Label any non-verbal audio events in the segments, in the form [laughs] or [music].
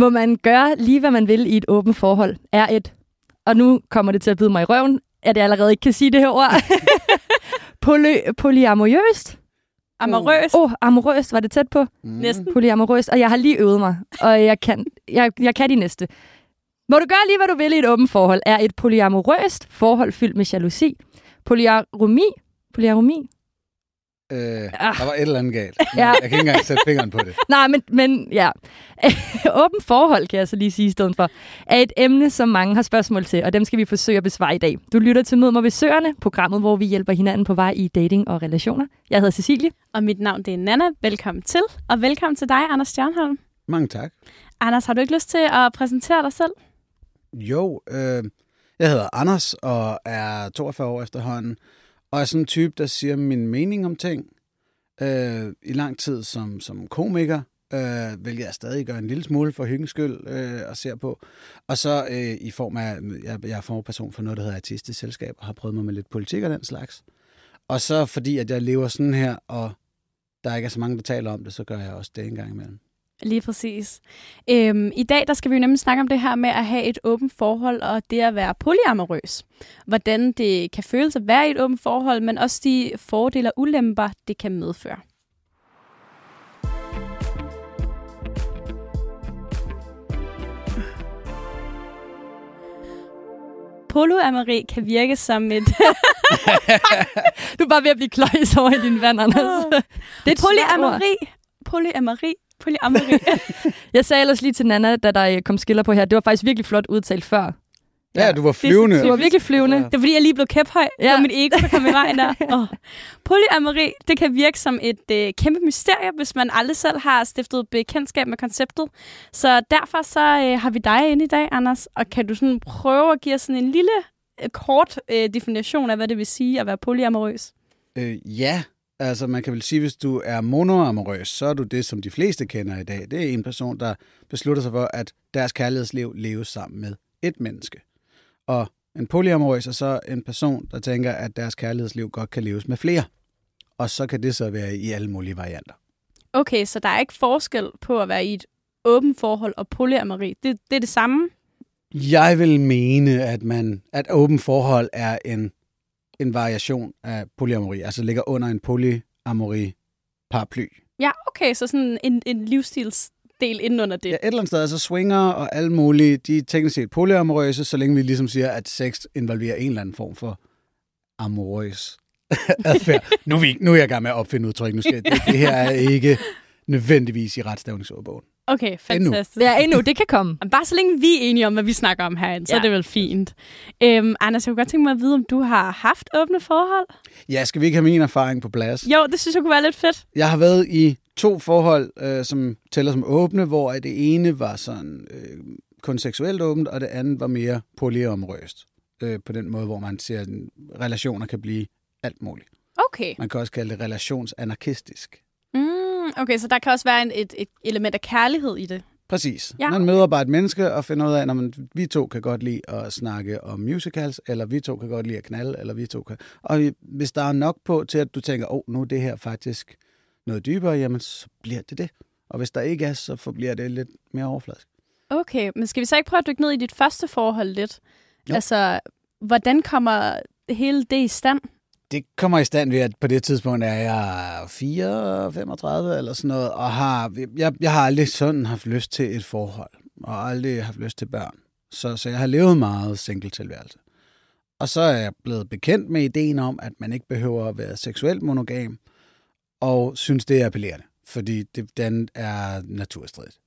Må man gøre lige, hvad man vil i et åbent forhold? Er et, og nu kommer det til at bide mig i røven, at jeg allerede ikke kan sige det her ord, [laughs] Poly, polyamorøst? Amorøst. Åh, oh, amorøst, var det tæt på? Mm. Næsten. Polyamorøst, og jeg har lige øvet mig, og jeg kan, jeg, jeg kan de næste. Må du gøre lige, hvad du vil i et åbent forhold? Er et polyamorøst forhold fyldt med jalousi? Polyaromi? Polyaromi? Øh, ah. Der var et eller andet galt. Ja. Jeg kan ikke engang sætte fingeren på det. [laughs] Nej, men, men ja. [laughs] Åben forhold, kan jeg så lige sige i stedet for, er et emne, som mange har spørgsmål til, og dem skal vi forsøge at besvare i dag. Du lytter til Mød mig ved Søerne, programmet, hvor vi hjælper hinanden på vej i dating og relationer. Jeg hedder Cecilie. Og mit navn det er Nana. Velkommen til, og velkommen til dig, Anders Stjernholm. Mange tak. Anders, har du ikke lyst til at præsentere dig selv? Jo, øh, jeg hedder Anders og er 42 år efterhånden, og er sådan en type, der siger min mening om ting. Øh, I lang tid som, som komiker, øh, hvilket jeg stadig gør en lille smule for hyggens skyld øh, og ser på. Og så øh, i form af, jeg, jeg er forperson for noget, der hedder artistisk selskab, og har prøvet mig med lidt politik og den slags. Og så fordi, at jeg lever sådan her, og der ikke er så mange, der taler om det, så gør jeg også det en gang imellem. Lige præcis. Øhm, I dag der skal vi jo nemlig snakke om det her med at have et åbent forhold, og det at være polyamorøs. Hvordan det kan føles at være i et åbent forhold, men også de fordele og ulemper, det kan medføre. Polyamori kan virke som et... [laughs] [laughs] du er bare ved at blive kløjs over i din vand, Anders. det er polyamori. Polyamori polyamori. [laughs] jeg sagde ellers lige til Nana, da der kom skiller på her, det var faktisk virkelig flot udtalt før. Ja, du var flyvende. Det, du var virkelig flyvende. Ja. Det var fordi, jeg lige blev kæphøj. Ja. Det var mit ego, der kom i vejen der. Oh. Polyamori, det kan virke som et øh, kæmpe mysterie, hvis man aldrig selv har stiftet bekendtskab med konceptet. Så derfor så øh, har vi dig inde i dag, Anders. Og kan du sådan prøve at give os sådan en lille, øh, kort øh, definition af, hvad det vil sige at være polyamorøs? Øh, ja, Altså, man kan vel sige, hvis du er monoamorøs, så er du det, som de fleste kender i dag. Det er en person, der beslutter sig for, at deres kærlighedsliv leves sammen med et menneske. Og en polyamorøs er så en person, der tænker, at deres kærlighedsliv godt kan leves med flere. Og så kan det så være i alle mulige varianter. Okay, så der er ikke forskel på at være i et åbent forhold og polyamori. Det, det er det samme? Jeg vil mene, at man at åben forhold er en en variation af polyamori, altså ligger under en polyamori paraply. Ja, okay, så sådan en, en livsstilsdel inden under det. Ja, et eller andet sted, altså swinger og alle mulige, de er teknisk set polyamorøse, så længe vi ligesom siger, at sex involverer en eller anden form for amorøs [laughs] adfærd. nu, er vi, nu er jeg i gang med at opfinde udtryk. Nu skal, det, det her er ikke nødvendigvis i retstavningsordbogen. Okay, fantastisk. Endnu. Ja, endnu. Det kan komme. Bare så længe vi er enige om, hvad vi snakker om herinde, så ja. er det vel fint. Øhm, Anders, jeg kunne godt tænke mig at vide, om du har haft åbne forhold? Ja, skal vi ikke have min erfaring på plads? Jo, det synes jeg kunne være lidt fedt. Jeg har været i to forhold, øh, som tæller som åbne, hvor det ene var sådan øh, kun seksuelt åbent, og det andet var mere polyamorøst. Øh, på den måde, hvor man ser, at relationer kan blive alt muligt. Okay. Man kan også kalde det relationsanarkistisk. Mm, okay, så der kan også være en, et, et element af kærlighed i det. Præcis. Ja. Man møder bare et menneske og finder ud af, at vi to kan godt lide at snakke om musicals, eller vi to kan godt lide at knalde, eller vi to kan... Og hvis der er nok på til, at du tænker, åh, oh, nu er det her faktisk noget dybere, jamen så bliver det det. Og hvis der ikke er, så forbliver det lidt mere overfladisk. Okay, men skal vi så ikke prøve at dykke ned i dit første forhold lidt? Jo. Altså, hvordan kommer hele det i stand? Det kommer i stand ved, at på det tidspunkt er jeg 4, 35 eller sådan noget, og har, jeg, jeg har aldrig sådan haft lyst til et forhold, og aldrig haft lyst til børn. Så, så jeg har levet meget single-tilværelse. Og så er jeg blevet bekendt med ideen om, at man ikke behøver at være seksuelt monogam, og synes, det er appellerende, fordi det, den er naturstridigt.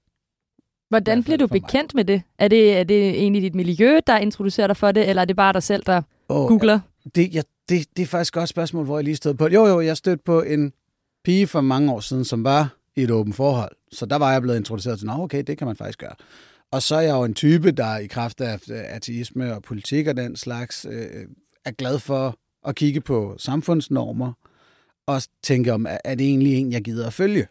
Hvordan bliver du bekendt med det? Er, det? er det egentlig dit miljø, der introducerer dig for det, eller er det bare dig selv, der oh, googler? Det, jeg det, det er faktisk et godt spørgsmål, hvor jeg lige stod på. Jo, jo, jeg stødte på en pige for mange år siden, som var i et åbent forhold. Så der var jeg blevet introduceret til, at okay, det kan man faktisk gøre. Og så er jeg jo en type, der i kraft af ateisme og politik og den slags, øh, er glad for at kigge på samfundsnormer og tænke om, er det egentlig en, jeg gider at følge?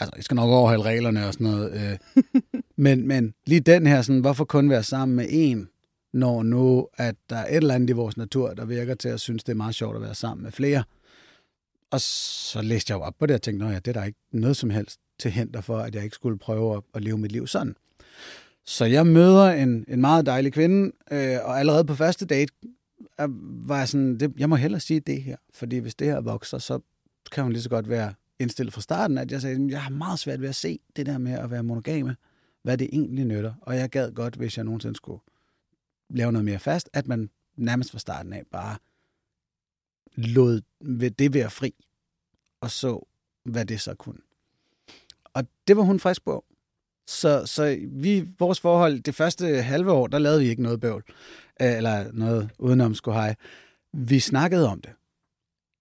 Altså, jeg skal nok overholde reglerne og sådan noget. Øh. [laughs] men, men lige den her, sådan, hvorfor kun være sammen med en, når nu, at der er et eller andet i vores natur, der virker til at synes, det er meget sjovt at være sammen med flere. Og så læste jeg jo op på det og tænkte, at ja, det er der ikke noget som helst til henter for, at jeg ikke skulle prøve at, at leve mit liv sådan. Så jeg møder en, en meget dejlig kvinde, øh, og allerede på første date øh, var jeg sådan, det, jeg må hellere sige det her, fordi hvis det her vokser, så kan hun lige så godt være indstillet fra starten, at jeg sagde, jeg har meget svært ved at se det der med at være monogame, hvad det egentlig nytter, og jeg gad godt, hvis jeg nogensinde skulle lave noget mere fast, at man nærmest fra starten af bare lod det være fri, og så, hvad det så kunne. Og det var hun frisk på. Så, så vi, vores forhold, det første halve år, der lavede vi ikke noget bøvl, øh, eller noget udenom skulle have. Vi snakkede om det.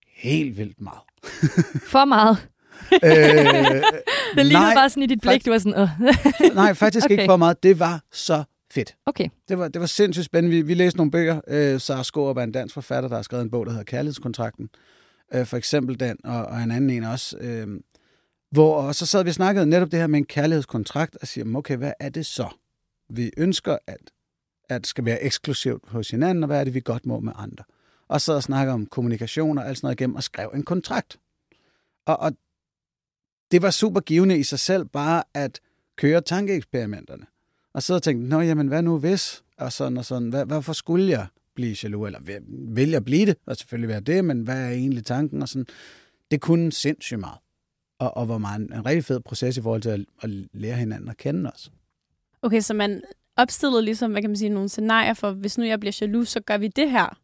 Helt vildt meget. [laughs] For meget. øh, [laughs] det lignede nej, bare sådan i dit blik, du var sådan... Uh. [laughs] nej, faktisk okay. ikke for meget. Det var så fedt. Okay. Det var, det var sindssygt spændende. Vi, vi læste nogle bøger. Øh, Sara Skårup er en dansk forfatter, der har skrevet en bog, der hedder Kærlighedskontrakten. Øh, for eksempel den, og, og en anden en også. Øh, hvor, og så sad vi og snakkede netop det her med en kærlighedskontrakt, og siger, okay, hvad er det så? Vi ønsker, at, at skal være eksklusivt hos hinanden, og hvad er det, vi godt må med andre? Og så og snakke om kommunikation og alt sådan noget igennem, og skrev en kontrakt. Og, og det var super givende i sig selv, bare at køre tankeeksperimenterne. Og så tænkte nå jamen, hvad nu hvis? Og sådan og sådan, hvad, hvorfor skulle jeg blive jaloux? Eller vil jeg blive det? Og selvfølgelig være det, men hvad er egentlig tanken? Og sådan. Det kunne sindssygt meget og, og var meget en, en rigtig fed proces i forhold til at, at lære hinanden at kende os. Okay, så man opstillede ligesom, hvad kan man sige, nogle scenarier for, hvis nu jeg bliver jaloux, så gør vi det her?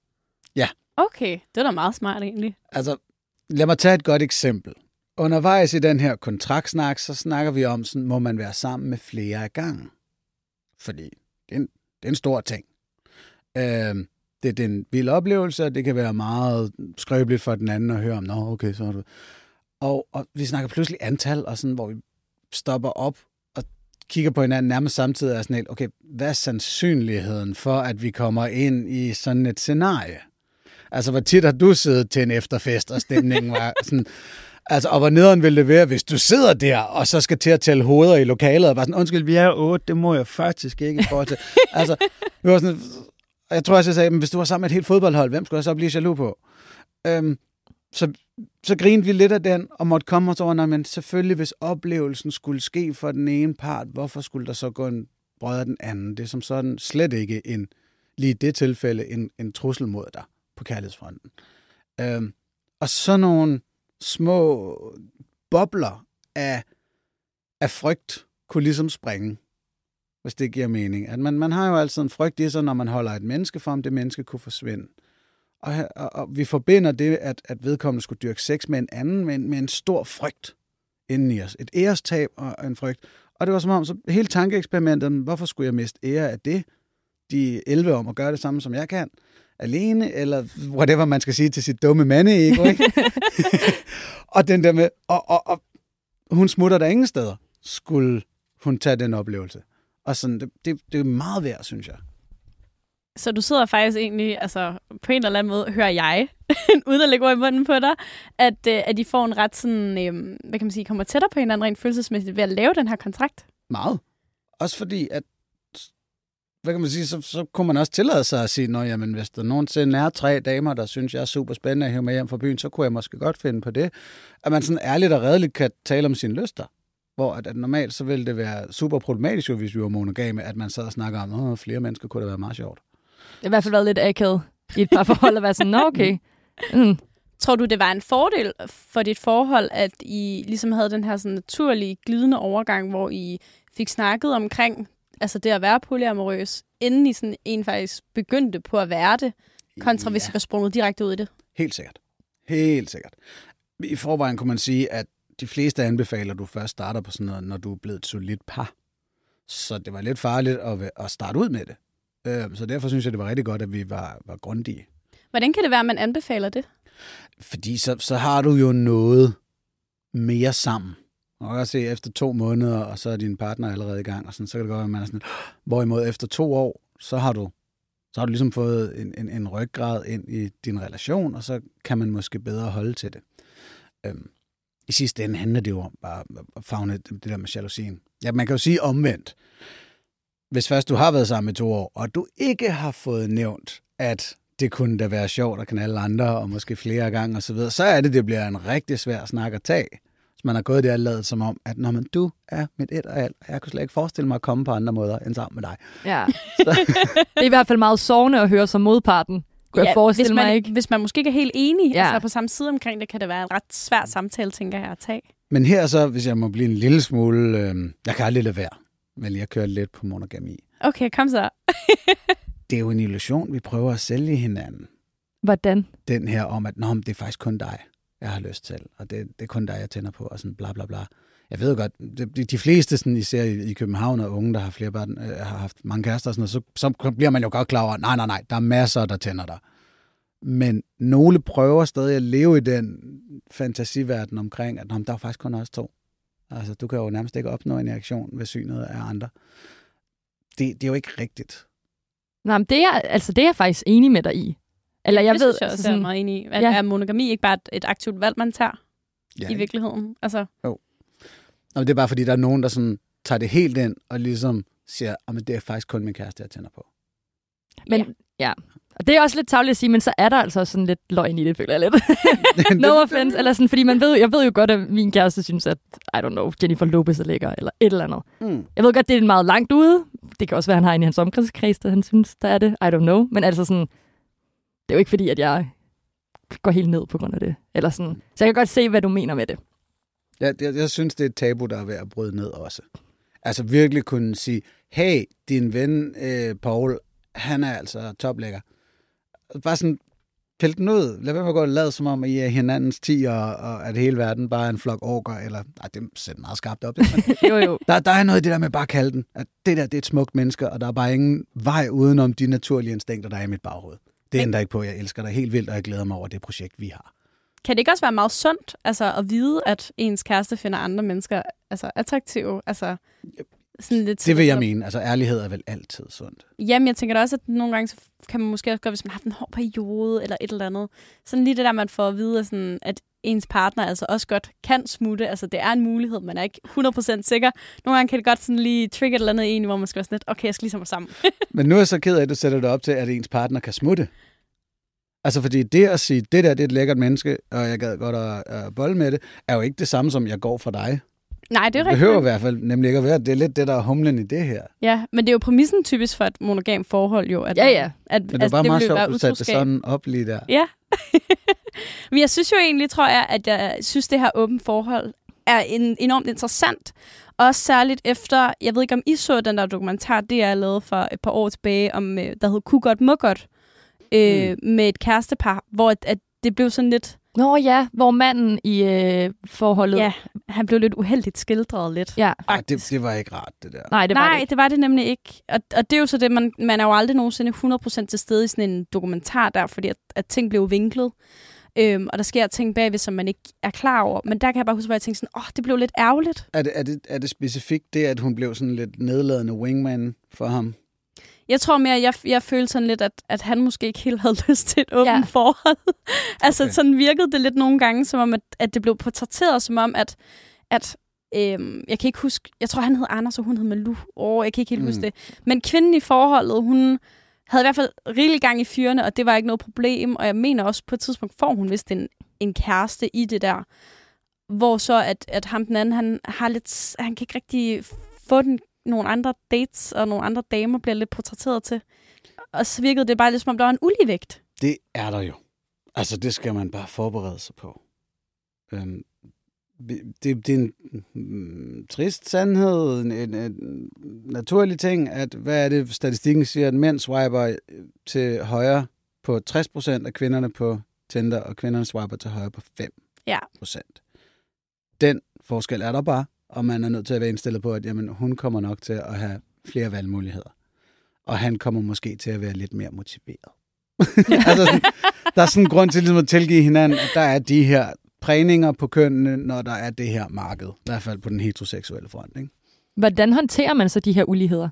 Ja. Okay, det er da meget smart egentlig. Altså, lad mig tage et godt eksempel. Undervejs i den her kontraktsnak, så snakker vi om, sådan, må man være sammen med flere af gangen. Fordi det er en, det er en stor ting. Øh, det, det er en vild oplevelse, og det kan være meget skrøbeligt for den anden at høre om, nå okay, så har du... Og, og vi snakker pludselig antal, og sådan, hvor vi stopper op og kigger på hinanden nærmest samtidig og sådan helt, okay, hvad er sandsynligheden for, at vi kommer ind i sådan et scenarie? Altså, hvor tit har du siddet til en efterfest, og stemningen var sådan... Altså, og hvor nederen ville det være, hvis du sidder der, og så skal til at tælle hoveder i lokalet, og bare sådan, undskyld, vi er otte, det må jeg faktisk ikke i forhold til. [laughs] altså, vi var sådan, jeg tror også, jeg sagde, men hvis du var sammen med et helt fodboldhold, hvem skulle jeg så blive jaloux på? Øhm, så, så grinede vi lidt af den, og måtte komme os over, men selvfølgelig, hvis oplevelsen skulle ske for den ene part, hvorfor skulle der så gå en brød af den anden? Det er som sådan slet ikke en, lige i det tilfælde, en, en trussel mod dig på kærlighedsfronten. Øhm, og så nogle små bobler af, af frygt kunne ligesom springe, hvis det giver mening. At man, man har jo altid en frygt i sig, når man holder et menneske for, om det menneske kunne forsvinde. Og, og, og vi forbinder det, at, at vedkommende skulle dyrke sex med en anden, med en, med en stor frygt inden i os. Et ærestab og en frygt. Og det var som om, så hele tankeeksperimentet, hvorfor skulle jeg miste ære af det? De 11 om at gøre det samme, som jeg kan, alene, eller whatever man skal sige til sit dumme mande ikke? [laughs] og den der med, og, og, og hun smutter der ingen steder, skulle hun tage den oplevelse. Og sådan, det, det, det er meget værd, synes jeg. Så du sidder faktisk egentlig, altså på en eller anden måde, hører jeg, [laughs] uden at lægge ord i munden på dig, at, øh, at I får en ret sådan, øh, hvad kan man sige, kommer tættere på hinanden rent følelsesmæssigt ved at lave den her kontrakt? Meget. Også fordi, at hvad kan man sige, så, så kunne man også tillade sig at sige, at jamen, hvis der nogensinde er tre damer, der synes, jeg er super spændende at hæve med hjem fra byen, så kunne jeg måske godt finde på det. At man sådan ærligt og redeligt kan tale om sine lyster. Hvor at, at normalt så ville det være super problematisk, hvis vi var monogame, at man sad og snakker om, at flere mennesker kunne det være meget sjovt. Det har i hvert fald været lidt akavet i et par forhold at være sådan, nå okay. Mm. Tror du, det var en fordel for dit forhold, at I ligesom havde den her sådan naturlige, glidende overgang, hvor I fik snakket omkring altså det at være polyamorøs, inden I sådan en faktisk begyndte på at være det, kontra ja. hvis I var sprunget direkte ud i det? Helt sikkert. Helt sikkert. I forvejen kunne man sige, at de fleste anbefaler, at du først starter på sådan noget, når du er blevet et solidt par. Så det var lidt farligt at, at starte ud med det. Øh, så derfor synes jeg, det var rigtig godt, at vi var, var grundige. Hvordan kan det være, at man anbefaler det? Fordi så, så har du jo noget mere sammen. Og kan se efter to måneder, og så er din partner allerede i gang, og sådan, så kan det godt være, at man er sådan, hvorimod efter to år, så har du så har du ligesom fået en, en, en ryggrad ind i din relation, og så kan man måske bedre holde til det. Øhm, I sidste ende handler det jo om bare at fagne det der med jalousien. Ja, man kan jo sige omvendt hvis først du har været sammen i to år, og du ikke har fået nævnt, at det kunne da være sjovt at knalde andre, og måske flere gange osv., så, så er det, det bliver en rigtig svær snak at tage. Man har gået der og lavet som om, at når man, du er mit et og alt, og jeg kunne slet ikke forestille mig at komme på andre måder end sammen med dig. Ja. [laughs] det er i hvert fald meget sovende at høre som modparten. Kunne ja, jeg forestille hvis man, mig ikke. Hvis man måske ikke er helt enig Ja. ja. altså på samme side omkring det, kan det være en ret svær samtale, tænker jeg, at tage. Men her så, hvis jeg må blive en lille smule, øh, jeg kan aldrig lade være, men jeg kører lidt på monogami. Okay, kom så. [laughs] Det er jo en illusion, vi prøver at sælge hinanden. Hvordan? Den her om, at Nå, men det er faktisk kun dig, jeg har lyst til, og det, det er kun dig, jeg tænder på, og sådan bla bla bla. Jeg ved godt, de, de fleste, sådan, især i, i København og unge, der har flere børn, øh, har haft mange kærester og sådan noget, så, så bliver man jo godt klar over, nej, nej, nej, der er masser, der tænder dig. Men nogle prøver stadig at leve i den fantasiverden omkring, at der er faktisk kun os to. Altså, du kan jo nærmest ikke opnå en reaktion ved synet af andre. Det, det er jo ikke rigtigt. Nej, men det er, altså, det er jeg faktisk enig med dig i. Eller jeg det ved, synes jeg også, jeg er meget enig i. At, Ja. Er monogami ikke bare et, et aktivt valg, man tager Ja, i virkeligheden? Altså, Og det er bare fordi, der er nogen, der sådan tager det helt ind og ligesom siger, at det er faktisk kun min kæreste, jeg tænder på. Men ja. ja. Og det er også lidt tavligt at sige, men så er der altså også sådan lidt løgn i det, føler jeg lidt. [laughs] [laughs] no offense. Eller sådan, fordi man ved, jeg ved jo godt, at min kæreste synes, at, I don't know, Jennifer Lopez er lækker, eller et eller andet. Mm. Jeg ved godt, det er meget langt ude. Det kan også være, han har en i hans omkredskreds, der han synes, der er det. I don't know. Men altså sådan, det er jo ikke fordi, at jeg går helt ned på grund af det. Eller sådan. Så jeg kan godt se, hvad du mener med det. Jeg, jeg, jeg synes, det er et tabu, der er ved at bryde ned også. Altså virkelig kunne sige, hey, din ven øh, Paul, han er altså toplækker. Bare sådan, pille den ud. Lad være med at gå og lade som om, at I er hinandens ti, og, og at hele verden bare er en flok orker, eller... Ej, det sætter meget skarpt op. [laughs] Det, men Jo, jo. der, der er noget i det der med bare at kalde den, at det der, det er et smukt menneske, og der er bare ingen vej udenom de naturlige instinkter, der er i mit baghoved. Det ændrer ikke på, jeg elsker dig helt vildt, og jeg glæder mig over det projekt, vi har. kan det ikke også være meget sundt altså, at vide, at ens kæreste finder andre mennesker altså, attraktive? Altså, sådan lidt Det vil jeg mene. Altså, ærlighed er vel altid sundt. Jamen, jeg tænker da også, at nogle gange så kan man måske også gøre, hvis man har haft en hård periode eller et eller andet. Sådan lige det der, man får at vide, sådan, at ens partner altså også godt kan smutte. Altså, det er en mulighed, man er ikke 100% sikker. Nogle gange kan det godt sådan lige trigge et eller andet en, hvor man skal være sådan lidt, okay, jeg skal lige være sammen. [laughs] Men nu er jeg så ked af, at du sætter det op til, at ens partner kan smutte. Altså, fordi det at sige, det der, det er et lækkert menneske, og jeg gad godt at, at bolle med det, er jo ikke det samme som, jeg går for dig. Nej, det er Det rigtigt. behøver i hvert fald nemlig ikke at være. Det er lidt det, der er humlen i det her. Ja, men det er jo præmissen typisk for et monogam forhold jo. At Ja, ja. At, Men det er bare vil meget jo sjovt, at du satte det sådan op lige der. Ja. [laughs] Men jeg synes jo egentlig, tror jeg, at jeg synes, det her åbent forhold er en, enormt interessant. Også særligt efter, jeg ved ikke om I så den der dokumentar, det jeg lavede for et par år tilbage, om, øh, der hed Ku godt, må godt, øh, mm. med et kærestepar, hvor at, at det blev sådan lidt, Nå ja, hvor manden i øh, forholdet... ja, han blev lidt uheldigt skildret lidt. ja. Ej, det, det var ikke rart, det der. Nej, det var Nej, det ikke. det var det nemlig ikke. Og, og det er jo så det, man, man er jo aldrig nogensinde 100% til stede i sådan en dokumentar der, fordi at, at ting blev vinklet. Øhm, og der sker ting bagved, som man ikke er klar over. Men der kan jeg bare huske, hvor jeg tænkte sådan, åh, oh, det blev lidt ærgerligt. Er det, er, det, er det specifikt det, at hun blev sådan lidt nedladende wingman for ham? Jeg tror mere, jeg, jeg følte sådan lidt, at, at han måske ikke helt havde [laughs] lyst til et åbent Ja. forhold. [laughs] altså Okay. sådan virkede det lidt nogle gange, som om, at, at det blev portrætteret som om, at, at øhm, jeg kan ikke huske, jeg tror han hed Anders, og hun hed Malou. Åh, jeg kan ikke helt mm. huske det. Men kvinden i forholdet, hun havde i hvert fald rigelig gang i fyrene, og det var ikke noget problem. Og jeg mener også, på et tidspunkt får hun vist en, en kæreste i det der. Hvor så, at, at ham den anden, han har lidt, han kan ikke rigtig få den, nogle andre dates, og nogle andre damer bliver lidt portrætteret til. Og så virkede det bare lidt, som om der var en uligevægt. Det er der jo. Altså, det skal man bare forberede sig på. Øhm, det, det er en mm, trist sandhed, en, en, en naturlig ting, at hvad er det, statistikken siger, at mænd swiper øh, til højre på 60% af kvinderne på Tinder, og kvinderne swiper til højre på 5%. Ja. Den forskel er der bare, og man er nødt til at være indstillet på, at jamen, hun kommer nok til at have flere valgmuligheder. Og han kommer måske til at være lidt mere motiveret. [laughs] altså, sådan, der er sådan en grund til ligesom at tilgive hinanden, at der er de her prægninger på kønnene, når der er det her marked. I hvert fald på den heteroseksuelle front. Ikke? Hvordan håndterer man så de her uligheder?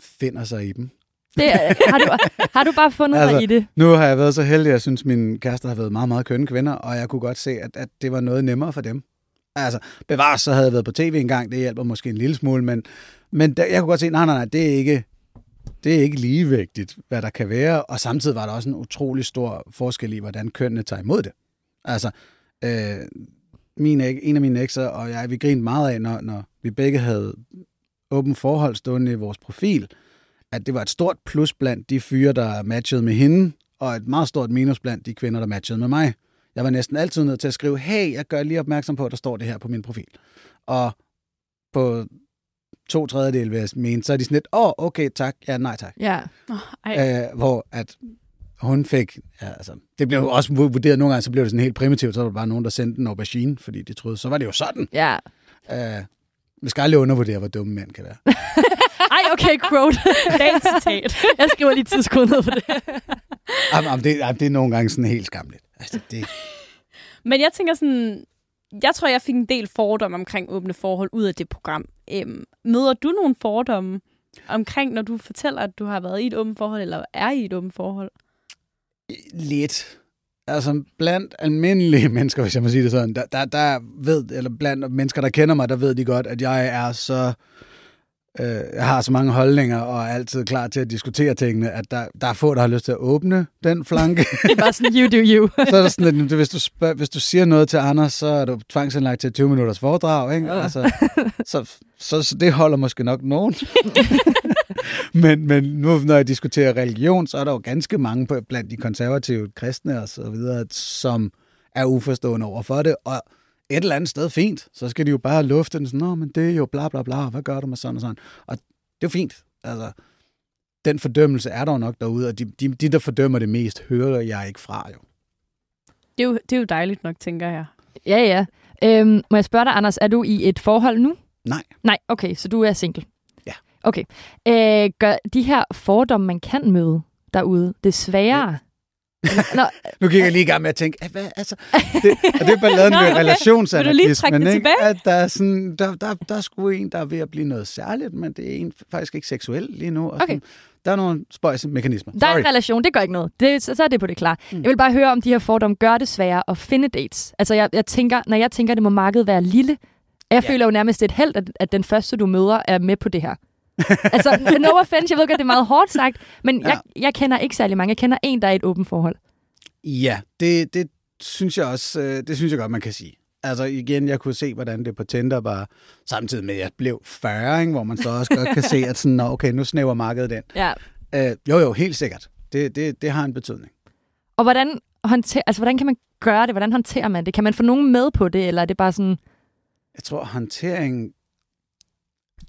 Finder sig i dem. Det, har, du, har du bare fundet altså, dig i det? Nu har jeg været så heldig, at jeg synes, min kæreste har været meget, meget kønne kvinder, og jeg kunne godt se, at, at det var noget nemmere for dem. Altså, bevares, så havde jeg været på tv en gang, det hjælper måske en lille smule, men, men der, jeg kunne godt se, nej, nej, nej, det er ikke, det er ikke ligevægtigt, hvad der kan være, og samtidig var der også en utrolig stor forskel i, hvordan kønnene tager imod det. Altså, øh, min, en af mine ekser og jeg, vi grinede meget af, når, når vi begge havde åben forhold stående i vores profil, at det var et stort plus blandt de fyre, der matchede med hende, og et meget stort minus blandt de kvinder, der matchede med mig. Jeg var næsten altid nødt til at skrive, hey, jeg gør lige opmærksom på, at der står det her på min profil. Og på to tredjedel, vil jeg mene, så er de sådan lidt, åh, oh, okay, tak, ja, nej tak. Ja. Oh, ej. Øh, hvor at hun fik, ja, altså, det blev jo også vurderet nogle gange, så blev det sådan helt primitivt, så var der bare nogen, der sendte en aubergine, fordi de troede, så var det jo sådan. Ja. Øh, vi skal aldrig undervurdere, hvor dumme mænd kan være. [laughs] Ej, okay, quote. [laughs] Dagens citat. Jeg skriver lige tidskode ned på det. Jamen, jamen, det, jamen, det er nogle gange sådan helt skamligt. Altså, det, [laughs] Men jeg tænker sådan, jeg tror, jeg fik en del fordomme omkring åbne forhold ud af det program. Øhm, møder du nogle fordomme omkring, når du fortæller, at du har været i et åbent forhold, eller er i et åbent forhold? lidt. Altså, blandt almindelige [laughs] mennesker, hvis jeg må sige det sådan, der, der, der ved, eller blandt mennesker, der kender mig, der ved de godt, at jeg er så... Øh, jeg har så mange holdninger, og er altid klar til at diskutere tingene, at der, der er få, der har lyst til at åbne den flanke. [laughs] Det er bare sådan, you do you. [laughs] så er der sådan, at hvis du, spørg, hvis du siger noget til Anders, så er du tvangsindlagt til 20 minutters foredrag, ikke? Ja. Altså, så, så, så det holder måske nok nogen. [laughs] men, men nu, når jeg diskuterer religion, så er der jo ganske mange på, blandt de konservative kristne og så videre, som er uforstående over for det, og et eller andet sted fint, så skal de jo bare lufte den sådan, Nå, men det er jo bla bla bla, hvad gør du med sådan og sådan? Og det er jo fint. Altså, den fordømmelse er der jo nok derude, og de, de, de der fordømmer det mest, hører jeg ikke fra jo. Det er jo, det er jo dejligt nok, tænker jeg. Ja, ja. Øhm, må jeg spørge dig, Anders, er du i et forhold nu? Nej. Nej, okay, så du er single? Ja. Okay. Øh, gør de her fordomme, man kan møde derude, det sværere? Nå, Nu gik jeg lige i gang med at tænke, "Ah, hvad, altså, det, og det er balladen [laughs] Nå, med okay. relationsanarkismen, trække det ikke? tilbage? At der er, sådan, der, der, der er sgu en, der er ved at blive noget særligt, men det er en faktisk ikke seksuel lige nu. Og Okay. sådan, der er nogle spøjse mekanismer. der er en relation, det gør ikke noget. Det, så, så er det på det klar. Mm. Jeg vil bare høre, om de her fordomme gør det sværere at finde dates. Altså, jeg, jeg tænker, når jeg tænker, det må markedet være lille, jeg ja. føler jo nærmest et held, at, at den første, du møder, er med på det her. [laughs] altså, no offense, jeg ved godt, det er meget hårdt sagt, men ja. jeg, jeg kender ikke særlig mange. Jeg kender en, der er i et åbent forhold. Ja, det, det synes jeg også, øh, det synes jeg godt, man kan sige. Altså igen, jeg kunne se, hvordan det på Tinder var, samtidig med, at jeg blev 40, ikke? hvor man så også godt kan se, at sådan, "Nå, okay, nu snæver markedet den. Ja. Øh, jo, jo, helt sikkert. Det, det, det har en betydning. Og hvordan, håndter, altså, hvordan kan man gøre det? Hvordan håndterer man det? Kan man få nogen med på det, eller er det bare sådan... Jeg tror, håndteringen,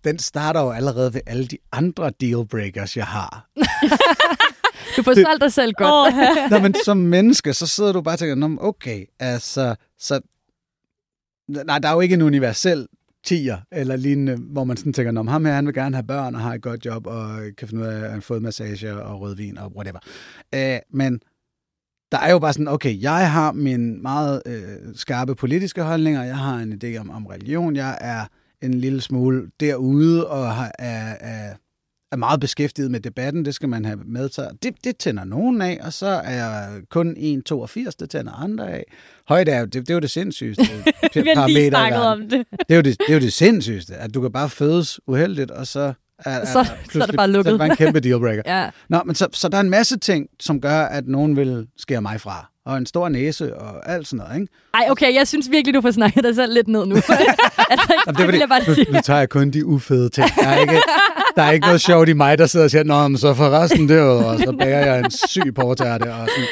den starter jo allerede ved alle de andre dealbreakers, jeg har. Du får solgt dig selv godt. Åh, Nå, men som menneske, så sidder du bare og tænker, "Nå, okay, altså, så... Nej, der er jo ikke en universel tier eller lignende, hvor man sådan tænker, om ham her, han vil gerne have børn og har et godt job og kan finde ud af at have fået massage og rødvin og whatever. Øh, men der er jo bare sådan, okay, jeg har mine meget øh, skarpe politiske holdninger, jeg har en idé om, om religion, jeg er en lille smule derude og har, er, er, er meget beskæftiget med debatten, det skal man have med sig. Det, det tænder nogen af, og så er kun 1,82, det tænder andre af. Højde er jo, det, det er jo det sindssygeste [laughs] vi har lige snakket om det. Det er, jo det, det er jo det sindssygeste, at du kan bare fødes uheldigt, og så er, Så- så er det bare lukket. Så er det bare en kæmpe dealbreaker. Ja. Nå, men så, så der er en masse ting, som gør, at nogen vil skære mig fra. Og en stor næse og alt sådan noget, ikke? Ej, okay, jeg synes virkelig, du får snakket dig selv lidt ned nu. [laughs] altså, Jamen, det vil jeg bare nu, nu tager jeg kun de ufede ting. Der er ikke, der er ikke noget sjovt i mig, der sidder og siger, Nå, men så for resten derudover, og så bager jeg en syg portærte. Og sådan.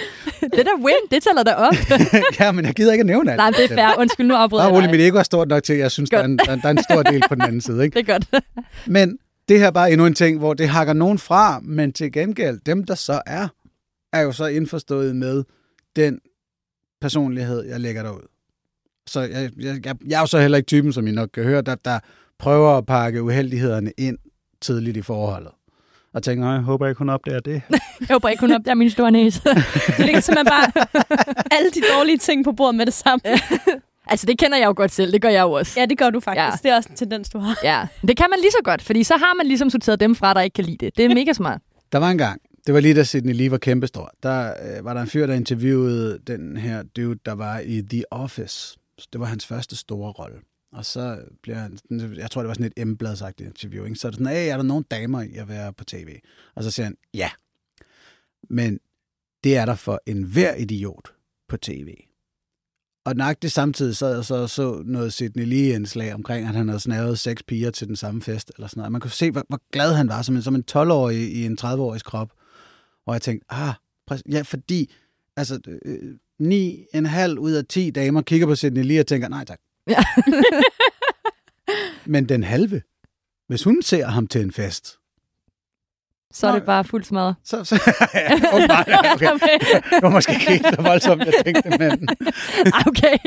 [laughs] Det der win, det tæller da op. [laughs] ja, men jeg gider ikke at nævne alt. Nej, det er fair. Undskyld, nu afbryder jeg dig. mit ego er stort nok til, at jeg synes, der er, en, der, der er en stor del på den anden side. Ikke? Det er godt. Men det her er bare endnu en ting, hvor det hakker nogen fra, men til gengæld, dem der så er, er jo så indforstået med den personlighed, jeg lægger derud. Så jeg, jeg, jeg, jeg er jo så heller ikke typen, som I nok kan høre, der, der prøver at pakke uheldighederne ind tidligt i forholdet. Og tænker, "Ej, jeg håber ikke, hun opdager det. [laughs] Jeg håber ikke, hun opdager min store næse. [laughs] Det ligger simpelthen bare alle de dårlige ting på bordet med det samme. [laughs] altså, det kender jeg jo godt selv. Det gør jeg jo også. Ja, det gør du faktisk. Ja. Det er også en tendens, du har. Ja, det kan man lige så godt, fordi så har man ligesom sorteret dem fra, der ikke kan lide det. Det er mega smart. Der var en gang, det var lige da Sidney Lee var kæmpestor, der øh, var der en fyr, der interviewede den her dude, der var i The Office. Så det var hans første store rolle. Og så bliver han, jeg tror, det var sådan et embladsagtigt interview, ikke? så er det sådan, hey, er der nogen damer i at være på tv? Og så siger han, ja. Men det er der for enhver idiot på tv. og nøjagtigt samtidig sad jeg så og så noget Sidney Lee-indslag omkring, at han havde snavet seks piger til den samme fest, eller sådan noget. Man kunne se, hvor, hvor glad han var, som en, som en 12-årig i en 30-årig krop. Og jeg tænkte, ah, ja, fordi altså, øh, ni en halv ud af 10 damer kigger på Sidney Lee og tænker, nej tak. Ja. [laughs] Men den halve, hvis hun ser ham til en fest, så er det bare fuldt smadret. Så, så, [laughs] ja, okay, [laughs] okay. Det var måske ikke helt så voldsomt, jeg tænkte, men... okay.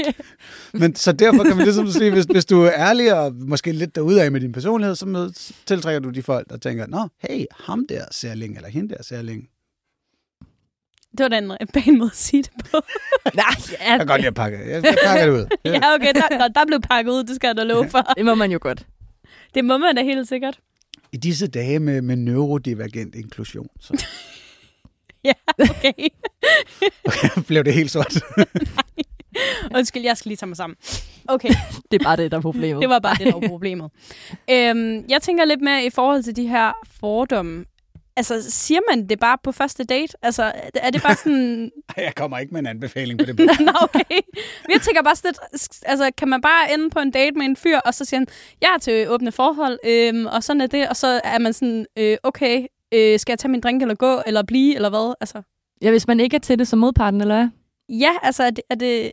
men så derfor kan man ligesom sige, hvis, hvis du er ærlig og måske lidt derude af med din personlighed, så tiltrækker du de folk, der tænker, nå, hey, ham der særling, eller hende der særling. Det var da en pæn måde at sige det på. [laughs] Nej, ja. Jeg kan godt lide at pakke. Jeg, jeg pakker det ud. [laughs] ja, okay, der, der blev pakket ud, det skal jeg da love for. Det må man jo godt. Det må man da helt sikkert. I disse dage med, med neurodivergent inklusion. Så. [laughs] ja, okay. okay. Blev det helt sort? Undskyld, jeg skal lige tage mig sammen. Okay. det er bare det, der er problemet. Det var bare det, der var problemet. øhm, jeg tænker lidt mere i forhold til de her fordomme. Altså, siger man det bare på første date? Altså, er det bare sådan... [laughs] jeg kommer ikke med en anbefaling på det. [laughs] Nå, okay. Jeg tænker bare sådan lidt, altså, kan man bare ende på en date med en fyr, og så siger han, jeg er til åbne forhold, øhm, og sådan er det, og så er man sådan, øh, okay, øh, skal jeg tage min drink, eller gå, eller blive, eller hvad? Altså. Ja, hvis man ikke er til det som modparten, eller hvad? Ja, altså, er det, er det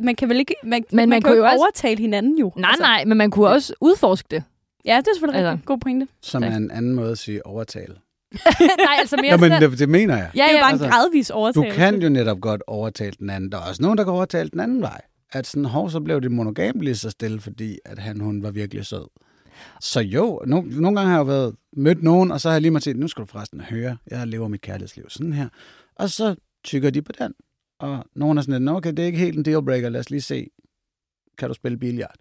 man kan vel ikke, man, men man, man kan jo også overtale hinanden jo. Nej, altså. nej, men man kunne også udforske det. Ja, det er selvfølgelig altså. en god pointe. Som er en anden måde at sige overtale. [laughs] Nej, altså mere Nå, men det, det mener jeg. Ja, det er jo bare altså, en gradvis overtagelse. Du kan jo netop godt overtale den anden. Der er også nogen, der kan overtale den anden vej. At sådan, hov, så blev det monogam lige så stille, fordi at han, hun var virkelig sød. Så jo, no, nogle gange har jeg været mødt nogen, og så har jeg lige måttet nu skal du forresten høre, jeg lever mit kærlighedsliv sådan her. Og så tykker de på den. Og nogen er sådan lidt, okay, det er ikke helt en dealbreaker, lad os lige se, kan du spille billiard?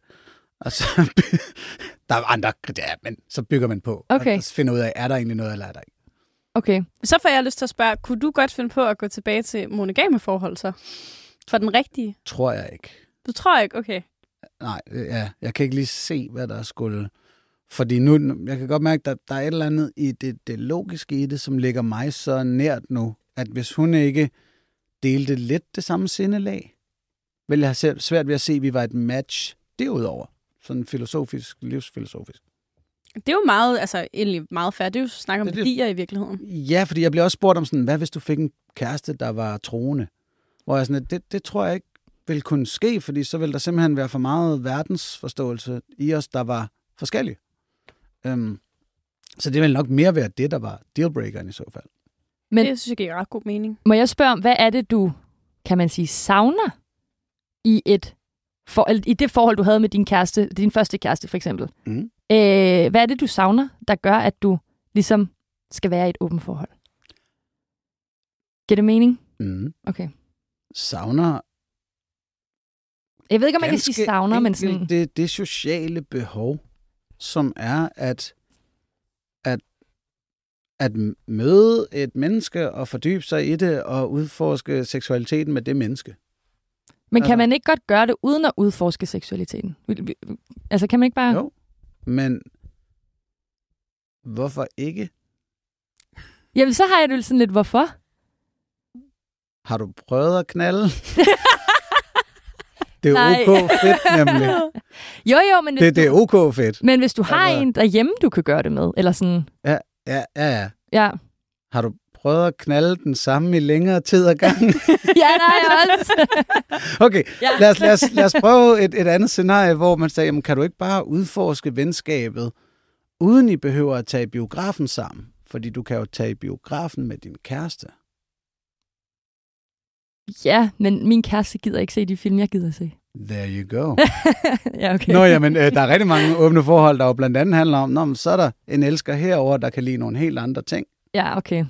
Og så, [laughs] der er andre kriterier, men så bygger man på. Okay. Og så finder ud af, er der egentlig noget, eller er der ikke? Okay. Så får jeg lyst til at spørge, kunne du godt finde på at gå tilbage til monogame forhold så? For den rigtige? Tror jeg ikke. Du tror ikke? Okay. Nej, ja, jeg kan ikke lige se, hvad der skulle... Fordi nu, jeg kan godt mærke, at der, der er et eller andet i det, det logiske i det, som ligger mig så nært nu, at hvis hun ikke delte lidt det samme sindelag, vil jeg have svært ved at se, at vi var et match derudover. Sådan filosofisk, livsfilosofisk. Det er jo meget, altså egentlig meget færdigt. Det er jo snak om det, værdier i virkeligheden. Ja, fordi jeg blev også spurgt om sådan, hvad hvis du fik en kæreste, der var troende? Hvor jeg sådan, det, det tror jeg ikke vil kunne ske, fordi så vil der simpelthen være for meget verdensforståelse i os, der var forskellige. Um, så det vil nok mere være det, der var dealbreakeren i så fald. Men det synes jeg giver ret god mening. Må jeg spørge om, hvad er det, du, kan man sige, savner i et for, i det forhold, du havde med din kæreste, din første kæreste for eksempel. Mm. Øh, hvad er det, du savner, der gør, at du ligesom skal være i et åbent forhold? Giver det mening? Mm. Okay. Savner... Jeg ved ikke, om man kan sige savner, men sådan... Det, det sociale behov, som er at, at, at møde et menneske og fordybe sig i det og udforske seksualiteten med det menneske. Men kan altså, man ikke godt gøre det uden at udforske seksualiteten? Altså kan man ikke bare... Jo, men hvorfor ikke? Jamen, så har jeg det sådan lidt, hvorfor? Har du prøvet at knalde? [laughs] det er Nej. ok fedt, nemlig. Jo, jo, men... Det, det er ok fedt. Men hvis du har altså... en derhjemme, du kan gøre det med, eller sådan... Ja, ja, ja, ja. Ja. Har du prøvet at knalde den samme i længere tid ad gangen? [laughs] ja, nej, også. [laughs] okay, ja. lad, os, lad, os, lad os prøve et, et andet scenarie, hvor man siger, jamen, kan du ikke bare udforske venskabet, uden I behøver at tage biografen sammen? Fordi du kan jo tage biografen med din kæreste. Ja, men min kæreste gider ikke se de film, jeg gider se. There you go. [laughs] ja, okay. Nå, jamen, øh, der er rigtig mange åbne forhold, der jo blandt andet handler om, Nå, så er der en elsker herover, der kan lide nogle helt andre ting. Ja, okay.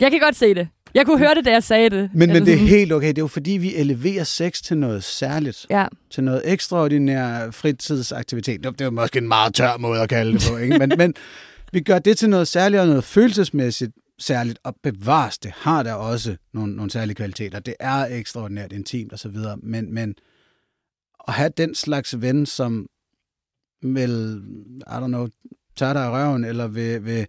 Jeg kan godt se det. Jeg kunne høre det, da jeg sagde det. Men, men det er helt okay. Det er jo fordi, vi eleverer sex til noget særligt. Ja. Til noget ekstraordinær fritidsaktivitet. Det er måske en meget tør måde at kalde det på. Ikke? Men, men vi gør det til noget særligt og noget følelsesmæssigt særligt. Og bevares, det har der også nogle, nogle særlige kvaliteter. Det er ekstraordinært intimt osv. Men, men at have den slags ven, som vil, I don't know, tage dig i røven, eller vil, vil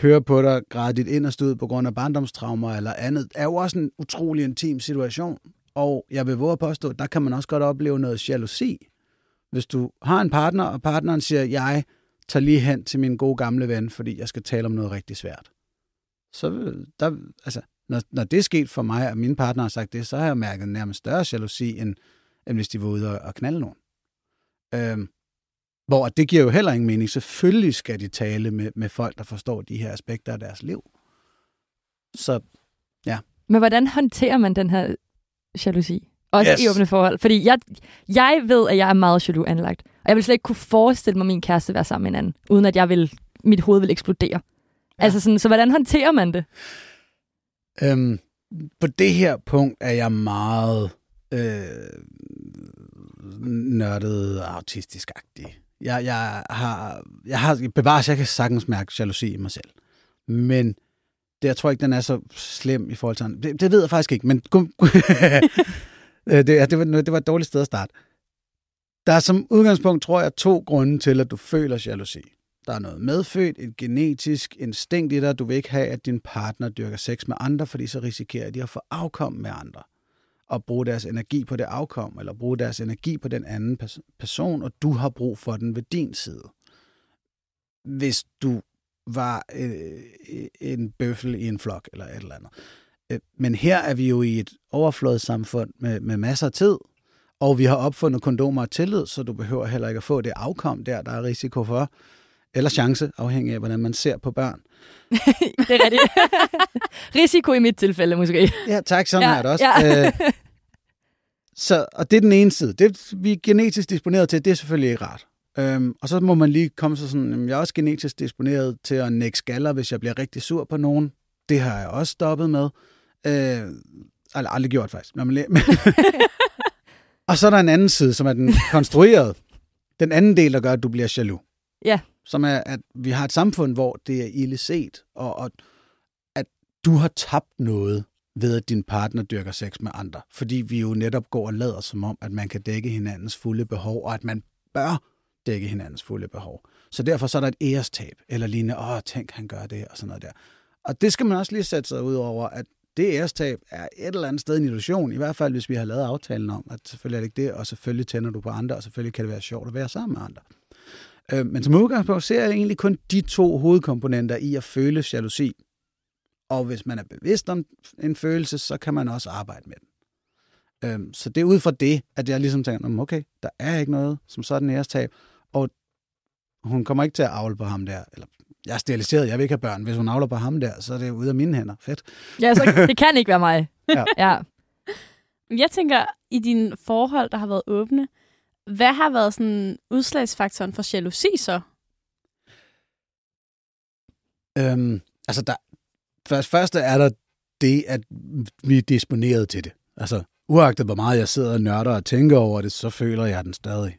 høre på dig, græde dit inderste ud på grund af barndomstraumer eller andet, er jo også en utrolig intim situation. Og jeg vil våge at påstå, at der kan man også godt opleve noget jalousi. Hvis du har en partner, og partneren siger, jeg tager lige hen til min gode gamle ven, fordi jeg skal tale om noget rigtig svært. Så der, altså, når, når det er sket for mig, og min partner har sagt det, så har jeg mærket nærmest større jalousi, end, end hvis de var ude og, og knalde nogen. Øhm, hvor det giver jo heller ingen mening. Selvfølgelig skal de tale med, med folk, der forstår de her aspekter af deres liv. Så ja. Men hvordan håndterer man den her jalousi? Også yes. i åbne forhold. Fordi jeg, jeg ved, at jeg er meget jaloux anlagt. Og jeg vil slet ikke kunne forestille mig, at min kæreste være sammen med en anden, uden at jeg vil, mit hoved vil eksplodere. Ja. Altså sådan, så hvordan håndterer man det? Øhm, på det her punkt er jeg meget øh, nørdet autistisk-agtig. Jeg, jeg har, jeg har bevares, jeg kan sagtens mærke jalousi i mig selv. Men det, jeg tror ikke, den er så slem i forhold til det, det ved jeg faktisk ikke, men [laughs] øh, det, det, var, det var et dårligt sted at starte. Der er som udgangspunkt, tror jeg, to grunde til, at du føler jalousi. Der er noget medfødt, et genetisk instinkt i dig. Du vil ikke have, at din partner dyrker sex med andre, fordi så risikerer de at få afkom med andre. Og bruge deres energi på det afkom, eller bruge deres energi på den anden person, og du har brug for den ved din side. Hvis du var øh, en bøffel i en flok, eller et eller andet. Øh, men her er vi jo i et overflødssamfund med, med masser af tid, og vi har opfundet kondomer og tillid, så du behøver heller ikke at få det afkom der, der er risiko for. Eller chance, afhængig af, hvordan man ser på børn. [laughs] det er rigtigt. [laughs] risiko i mit tilfælde, måske. Ja, tak. Sådan ja, er det også. Ja. øh, [laughs] så, og det er den ene side. Det, vi er genetisk disponeret til, det er selvfølgelig ikke rart. Øhm, og så må man lige komme så sådan, jeg er også genetisk disponeret til at nække skaller, hvis jeg bliver rigtig sur på nogen. Det har jeg også stoppet med. Øh, eller aldrig gjort faktisk. Når man [laughs] og så er der en anden side, som er den konstruerede. Den anden del, der gør, at du bliver jaloux. Ja. Som er, at vi har et samfund, hvor det er ille set, og, og at du har tabt noget ved, at din partner dyrker sex med andre. Fordi vi jo netop går og lader som om, at man kan dække hinandens fulde behov, og at man bør dække hinandens fulde behov. Så derfor så er der et ærestab, eller lignende, åh, tænk, han gør det, og sådan noget der. Og det skal man også lige sætte sig ud over, at det ærestab er et eller andet sted en illusion, i hvert fald hvis vi har lavet aftalen om, at selvfølgelig er det ikke det, og selvfølgelig tænder du på andre, og selvfølgelig kan det være sjovt at være sammen med andre. Øh, men som udgangspunkt ser jeg egentlig kun de to hovedkomponenter i at føle jalousi. Og hvis man er bevidst om en følelse, så kan man også arbejde med den. Øh, så det er ud fra det, at jeg ligesom tænker, okay, der er ikke noget som sådan ærestab, og hun kommer ikke til at avle på ham der, eller jeg er steriliseret, jeg vil ikke have børn. Hvis hun avler på ham der, så er det ude af mine hænder. Fedt. Ja, så det kan ikke være mig. [laughs] ja. ja. Jeg tænker, i dine forhold, der har været åbne, hvad har været sådan udslagsfaktoren for jalousi så? Øhm, altså, der, først, først er der det, at vi er disponeret til det. Altså, uagtet hvor meget jeg sidder og nørder og tænker over det, så føler jeg den stadig.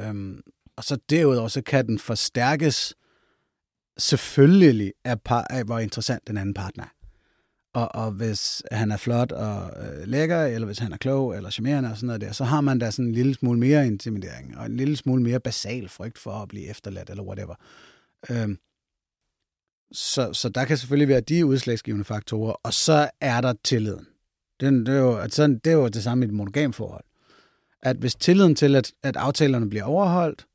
Øhm, og så derudover, så kan den forstærkes selvfølgelig af, par, af hvor interessant den anden partner er. Og, og hvis han er flot og øh, lækker, eller hvis han er klog eller charmerende og sådan noget der, så har man da sådan en lille smule mere intimidering, og en lille smule mere basal frygt for at blive efterladt, eller whatever. Øhm, så, så der kan selvfølgelig være de udslagsgivende faktorer, og så er der tilliden. Det, det, er, jo, altså, det er jo det samme i et monogam forhold. At hvis tilliden til, at, at aftalerne bliver overholdt,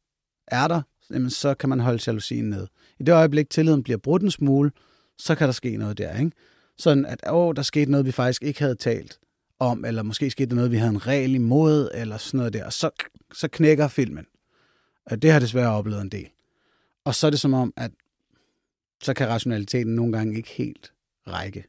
er der, jamen, så kan man holde jalousien ned. I det øjeblik, tilliden bliver brudt en smule, så kan der ske noget der, ikke? Sådan at, åh, der skete noget, vi faktisk ikke havde talt om, eller måske skete der noget, vi havde en regel imod, eller sådan noget der, og så, så knækker filmen. Det har desværre oplevet en del. Og så er det som om, at så kan rationaliteten nogle gange ikke helt række.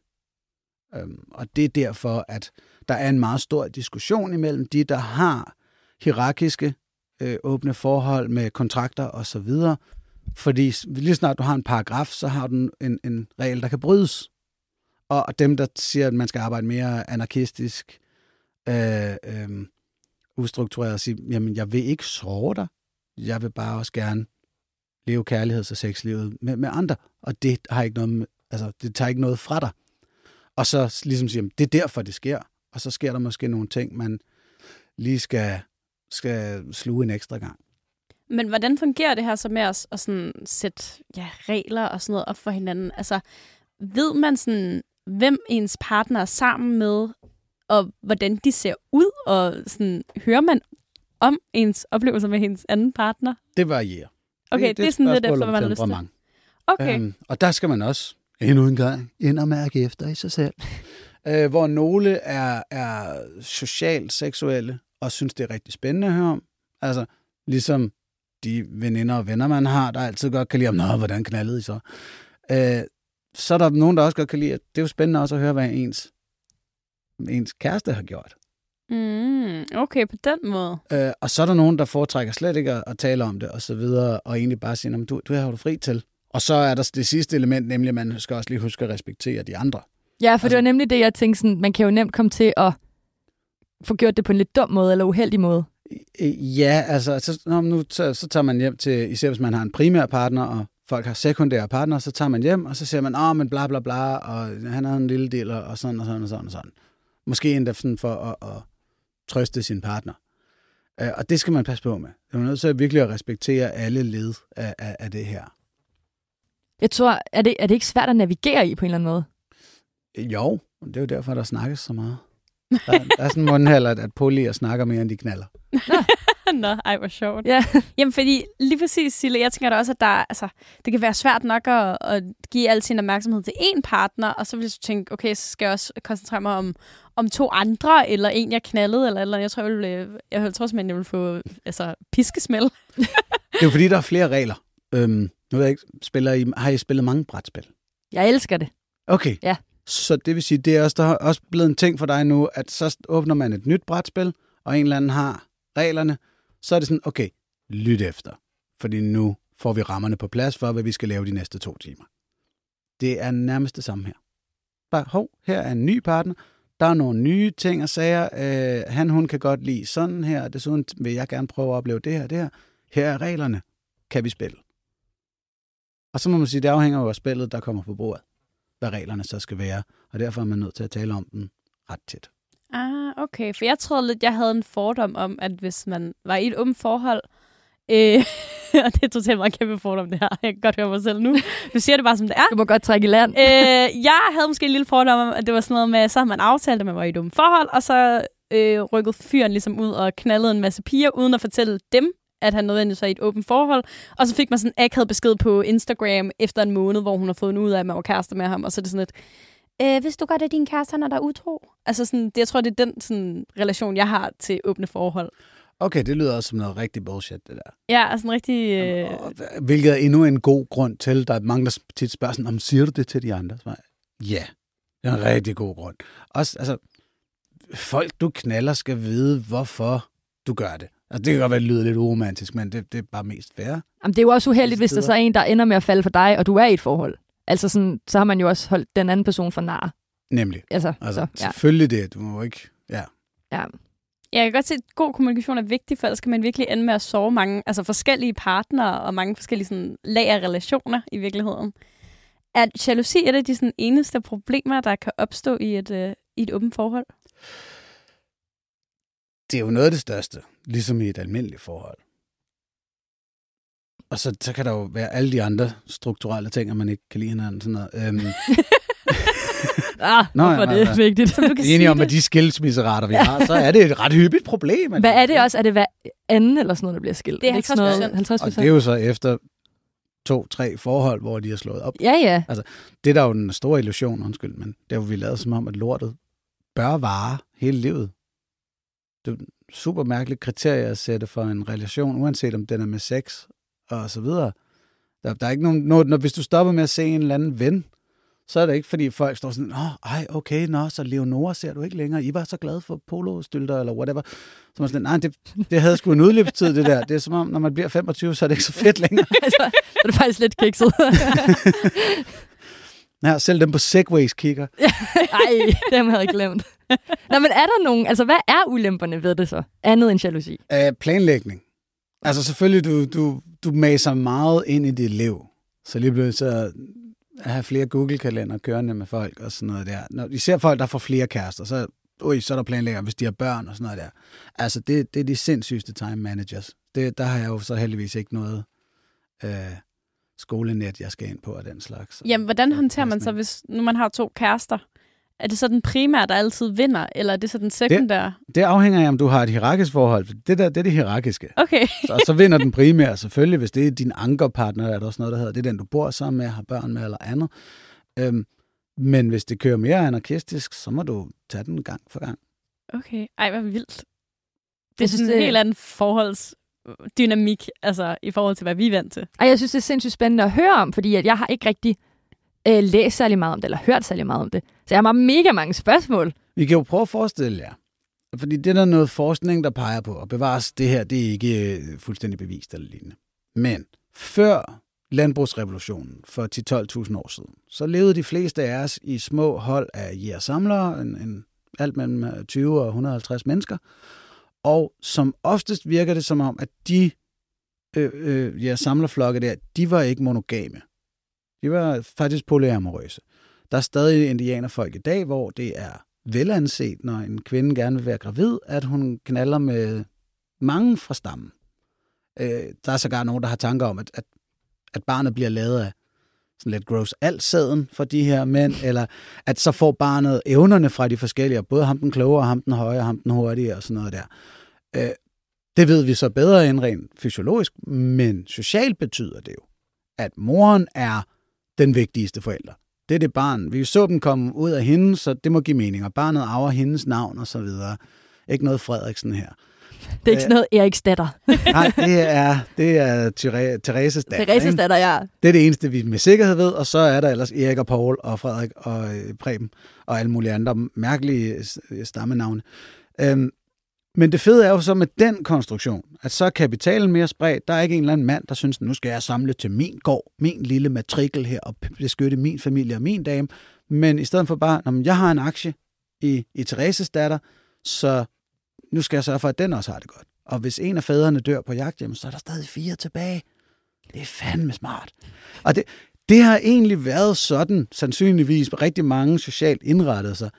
Øhm, og det er derfor, at der er en meget stor diskussion imellem de, der har hierarkiske øh, åbne forhold med kontrakter osv., fordi lige snart du har en paragraf, så har du en, en regel, der kan brydes. Og dem, der siger, at man skal arbejde mere anarkistisk, øh, øh, ustruktureret, og sige, jamen, jeg vil ikke sove dig. Jeg vil bare også gerne leve kærligheds- og sexlivet med, med andre. Og det har ikke noget med, altså, det tager ikke noget fra dig. Og så ligesom sige, det er derfor, det sker. Og så sker der måske nogle ting, man lige skal, skal sluge en ekstra gang. Men hvordan fungerer det her så med at, at sådan sætte ja, regler og sådan noget op for hinanden? Altså, ved man sådan, hvem ens partner er sammen med, og hvordan de ser ud, og sådan, hører man om ens oplevelser med hendes anden partner? Det varierer. Okay, det, det er sådan lidt efter, hvad man har lyst til. Okay. Øhm, og der skal man også endnu en gang ind og mærke efter i sig selv. [laughs] øh, hvor nogle er, er socialt seksuelle og synes, det er rigtig spændende at høre om. Altså, ligesom de veninder og venner, man har, der altid godt kan lide om, nå, hvordan knaldede I så? Øh, så er der nogen, der også godt kan lide, at det er jo spændende også at høre, hvad ens, ens kæreste har gjort. Mm, okay, på den måde. Øh, og så er der nogen, der foretrækker slet ikke at, at tale om det, og så videre, og egentlig bare sige, du, du har du fri til. Og så er der det sidste element, nemlig at man skal også lige huske at respektere de andre. Ja, for altså, det var nemlig det, jeg tænkte, sådan, man kan jo nemt komme til at få gjort det på en lidt dum måde, eller uheldig måde. Ja, altså, så, nå, nu, så, så tager man hjem til, især hvis man har en primær partner, og folk har sekundære partner, så tager man hjem, og så siger man, åh, oh, men bla bla bla, og han har en lille del, og sådan og sådan og sådan og sådan. Måske endda sådan for at, at trøste sin partner. Uh, og det skal man passe på med. Det er nødt til at virkelig at respektere alle led af, af, af det her. Jeg tror, er det, er det ikke svært at navigere i på en eller anden måde? Jo, det er jo derfor, der snakkes så meget. Der, der er sådan en mundhælder, at og snakker mere, end de knaller. [laughs] Nå, ej, hvor sjovt. Ja. [laughs] Jamen, fordi lige præcis, Sille, jeg tænker da også, at der, altså, det kan være svært nok at, at give al sin opmærksomhed til én partner, og så vil du tænke, okay, så skal jeg også koncentrere mig om, om to andre, eller en, jeg knaldede, eller eller Jeg tror, jeg, vil, øh, jeg tror simpelthen, jeg vil få altså, piskesmæld. det er jo fordi, der er flere regler. Øhm, nu ved jeg ikke, spiller I, har I spillet mange brætspil? Jeg elsker det. Okay. Ja. Så det vil sige, det er også, der er også blevet en ting for dig nu, at så åbner man et nyt brætspil, og en eller anden har reglerne, så er det sådan, okay, lyt efter. Fordi nu får vi rammerne på plads for, hvad vi skal lave de næste to timer. Det er nærmest det samme her. Bare, hov, her er en ny partner, der er nogle nye ting og sager. Øh, han, hun kan godt lide sådan her, og desuden vil jeg gerne prøve at opleve det her det her. Her er reglerne. Kan vi spille? Og så må man sige, det afhænger jo af spillet, der kommer på bordet hvad reglerne så skal være, og derfor er man nødt til at tale om dem ret tæt. Ah, okay. For jeg troede lidt, jeg havde en fordom om, at hvis man var i et åbent forhold, øh, [laughs] og det er totalt meget kæmpe fordom, det her. Jeg kan godt høre mig selv nu. Du siger det bare, som det er. Du må godt trække i land. øh, jeg havde måske en lille fordom om, at det var sådan noget med, så har man aftalt, at man var i et åbent forhold, og så øh, rykkede fyren ligesom ud og knaldede en masse piger, uden at fortælle dem, at han nødvendigvis var i et åbent forhold. Og så fik man sådan en akavet besked på Instagram efter en måned, hvor hun har fået ud af, at man var kærester med ham. Og så er det sådan et, øh, hvis du godt, at din kæreste han er der utro. Altså sådan, det, jeg tror, det er den sådan, relation, jeg har til åbne forhold. Okay, det lyder også som noget rigtig bullshit, det der. Ja, altså en rigtig... Øh... Hvilket er endnu en god grund til, der er mange, der tit spørger sådan, om siger du det til de andre? Så, ja, det er en rigtig god grund. Også, altså, folk, du knaller, skal vide, hvorfor du gør det. Altså, det kan godt være, at det lyder lidt uromantisk, men det, det er bare mest fair. Jamen, det er jo også uheldigt, hvis der så er en, der ender med at falde for dig, og du er i et forhold. Altså, sådan, så har man jo også holdt den anden person for nar. Nemlig. Altså, altså så, ja. selvfølgelig det. Du må ikke... Ja. ja. Jeg kan godt se, at god kommunikation er vigtig, for ellers skal man virkelig ende med at sove mange altså forskellige partnere og mange forskellige sådan, lag af relationer i virkeligheden. Er jalousi et af de sådan, eneste problemer, der kan opstå i et, øh, i et åbent forhold? det er jo noget af det største, ligesom i et almindeligt forhold. Og så, så kan der jo være alle de andre strukturelle ting, at man ikke kan lide hinanden. Sådan noget. Øhm. [laughs] ah, Nå, hvorfor ja, det er vigtigt. Så du kan Enige om, at de skilsmisserater, vi har, så er det et ret hyppigt problem. Hvad er det også? Er det hver anden eller sådan noget, der bliver skilt? Det er 50 noget, 50 Og det er jo så efter to-tre forhold, hvor de har slået op. Ja, ja. Altså, det er der jo den store illusion, undskyld, men det har vi lavet som om, at lortet bør vare hele livet det er super mærkeligt kriterie at sætte for en relation, uanset om den er med sex og så videre. Der, der er ikke nogen, når, når, hvis du stopper med at se en eller anden ven, så er det ikke, fordi folk står sådan, åh, ej, okay, nå, så Leonora ser du ikke længere. I var så glade for polostylter, eller whatever. Så man sådan, nej, det, det havde sgu en udløbstid, det der. Det er som om, når man bliver 25, så er det ikke så fedt længere. [laughs] altså, så er det faktisk lidt kikset. [laughs] ja, selv dem på Segways kigger. [laughs] Ej, dem havde jeg glemt. Nå, men er der nogen, altså hvad er ulemperne ved det så, andet end jalousi? Uh, planlægning. Altså selvfølgelig, du, du, du maser meget ind i dit liv. Så lige pludselig så at have flere Google-kalender kørende med folk og sådan noget der. Når I ser folk, der får flere kærester, så, ui, så er der planlægger, hvis de har børn og sådan noget der. Altså, det, det er de sindssygste time managers. Det, der har jeg jo så heldigvis ikke noget øh, skolenet, jeg skal ind på af den slags. Jamen, hvordan håndterer man så, hvis nu man har to kærester? er det så den primære, der altid vinder, eller er det så den sekundære? Det, det afhænger af, om du har et hierarkisk forhold. Det der, det er det hierarkiske. Okay. [laughs] så, så vinder den [laughs] primære selvfølgelig, hvis det er din ankerpartner, er der også noget, der hedder, det er den, du bor sammen med, har børn med eller andet. Øhm, men hvis det kører mere anarkistisk, så må du tage den gang for gang. Okay. Ej, hvad vildt. Det er sådan en helt anden forholdsdynamik, altså i forhold til, hvad vi er vant til. Ej, jeg synes, det er sindssygt spændende at høre om, fordi at jeg har ikke rigtig øh, læst særlig meget om det, eller hørt særlig meget om det. Så jeg har mega mange spørgsmål. Vi kan jo prøve at forestille jer. Fordi det er der noget forskning, der peger på, og bevares det her, det er ikke øh, fuldstændig bevist eller lignende. Men før landbrugsrevolutionen for 10-12.000 år siden, så levede de fleste af os i små hold af jægersamlere, en, en, alt mellem 20 og 150 mennesker. Og som oftest virker det som om, at de øh, øh, ja, samlerflokke der, de var ikke monogame. De var faktisk polyamorøse. Der er stadig indianerfolk i dag, hvor det er velanset, når en kvinde gerne vil være gravid, at hun knaller med mange fra stammen. Øh, der er sågar nogen, der har tanker om, at, at, at barnet bliver lavet af sådan lidt gross alt sæden for de her mænd, eller at så får barnet evnerne fra de forskellige, både ham den kloge, ham den høje, ham den hurtige og sådan noget der. Øh, det ved vi så bedre end rent fysiologisk, men socialt betyder det jo, at moren er den vigtigste forælder. Det er det barn. Vi så dem komme ud af hende, så det må give mening. Og barnet arver hendes navn og så videre. Ikke noget Frederiksen her. Det er ikke sådan noget Eriks datter. [laughs] Nej, det er, det er Thereses datter. Thereses datter, ja. Det er det eneste, vi med sikkerhed ved, og så er der ellers Erik og Paul og Frederik og øh, Preben og alle mulige andre mærkelige stammenavne. Øhm, men det fede er jo så med den konstruktion, at så er kapitalen mere spredt. Der er ikke en eller anden mand, der synes, nu skal jeg samle til min gård, min lille matrikel her, og beskytte min familie og min dame. Men i stedet for bare, når jeg har en aktie i, i Thereses datter, så nu skal jeg sørge for, at den også har det godt. Og hvis en af fædrene dør på jagt, så er der stadig fire tilbage. Det er fandme smart. Og det, det har egentlig været sådan, sandsynligvis rigtig mange socialt indrettet sig,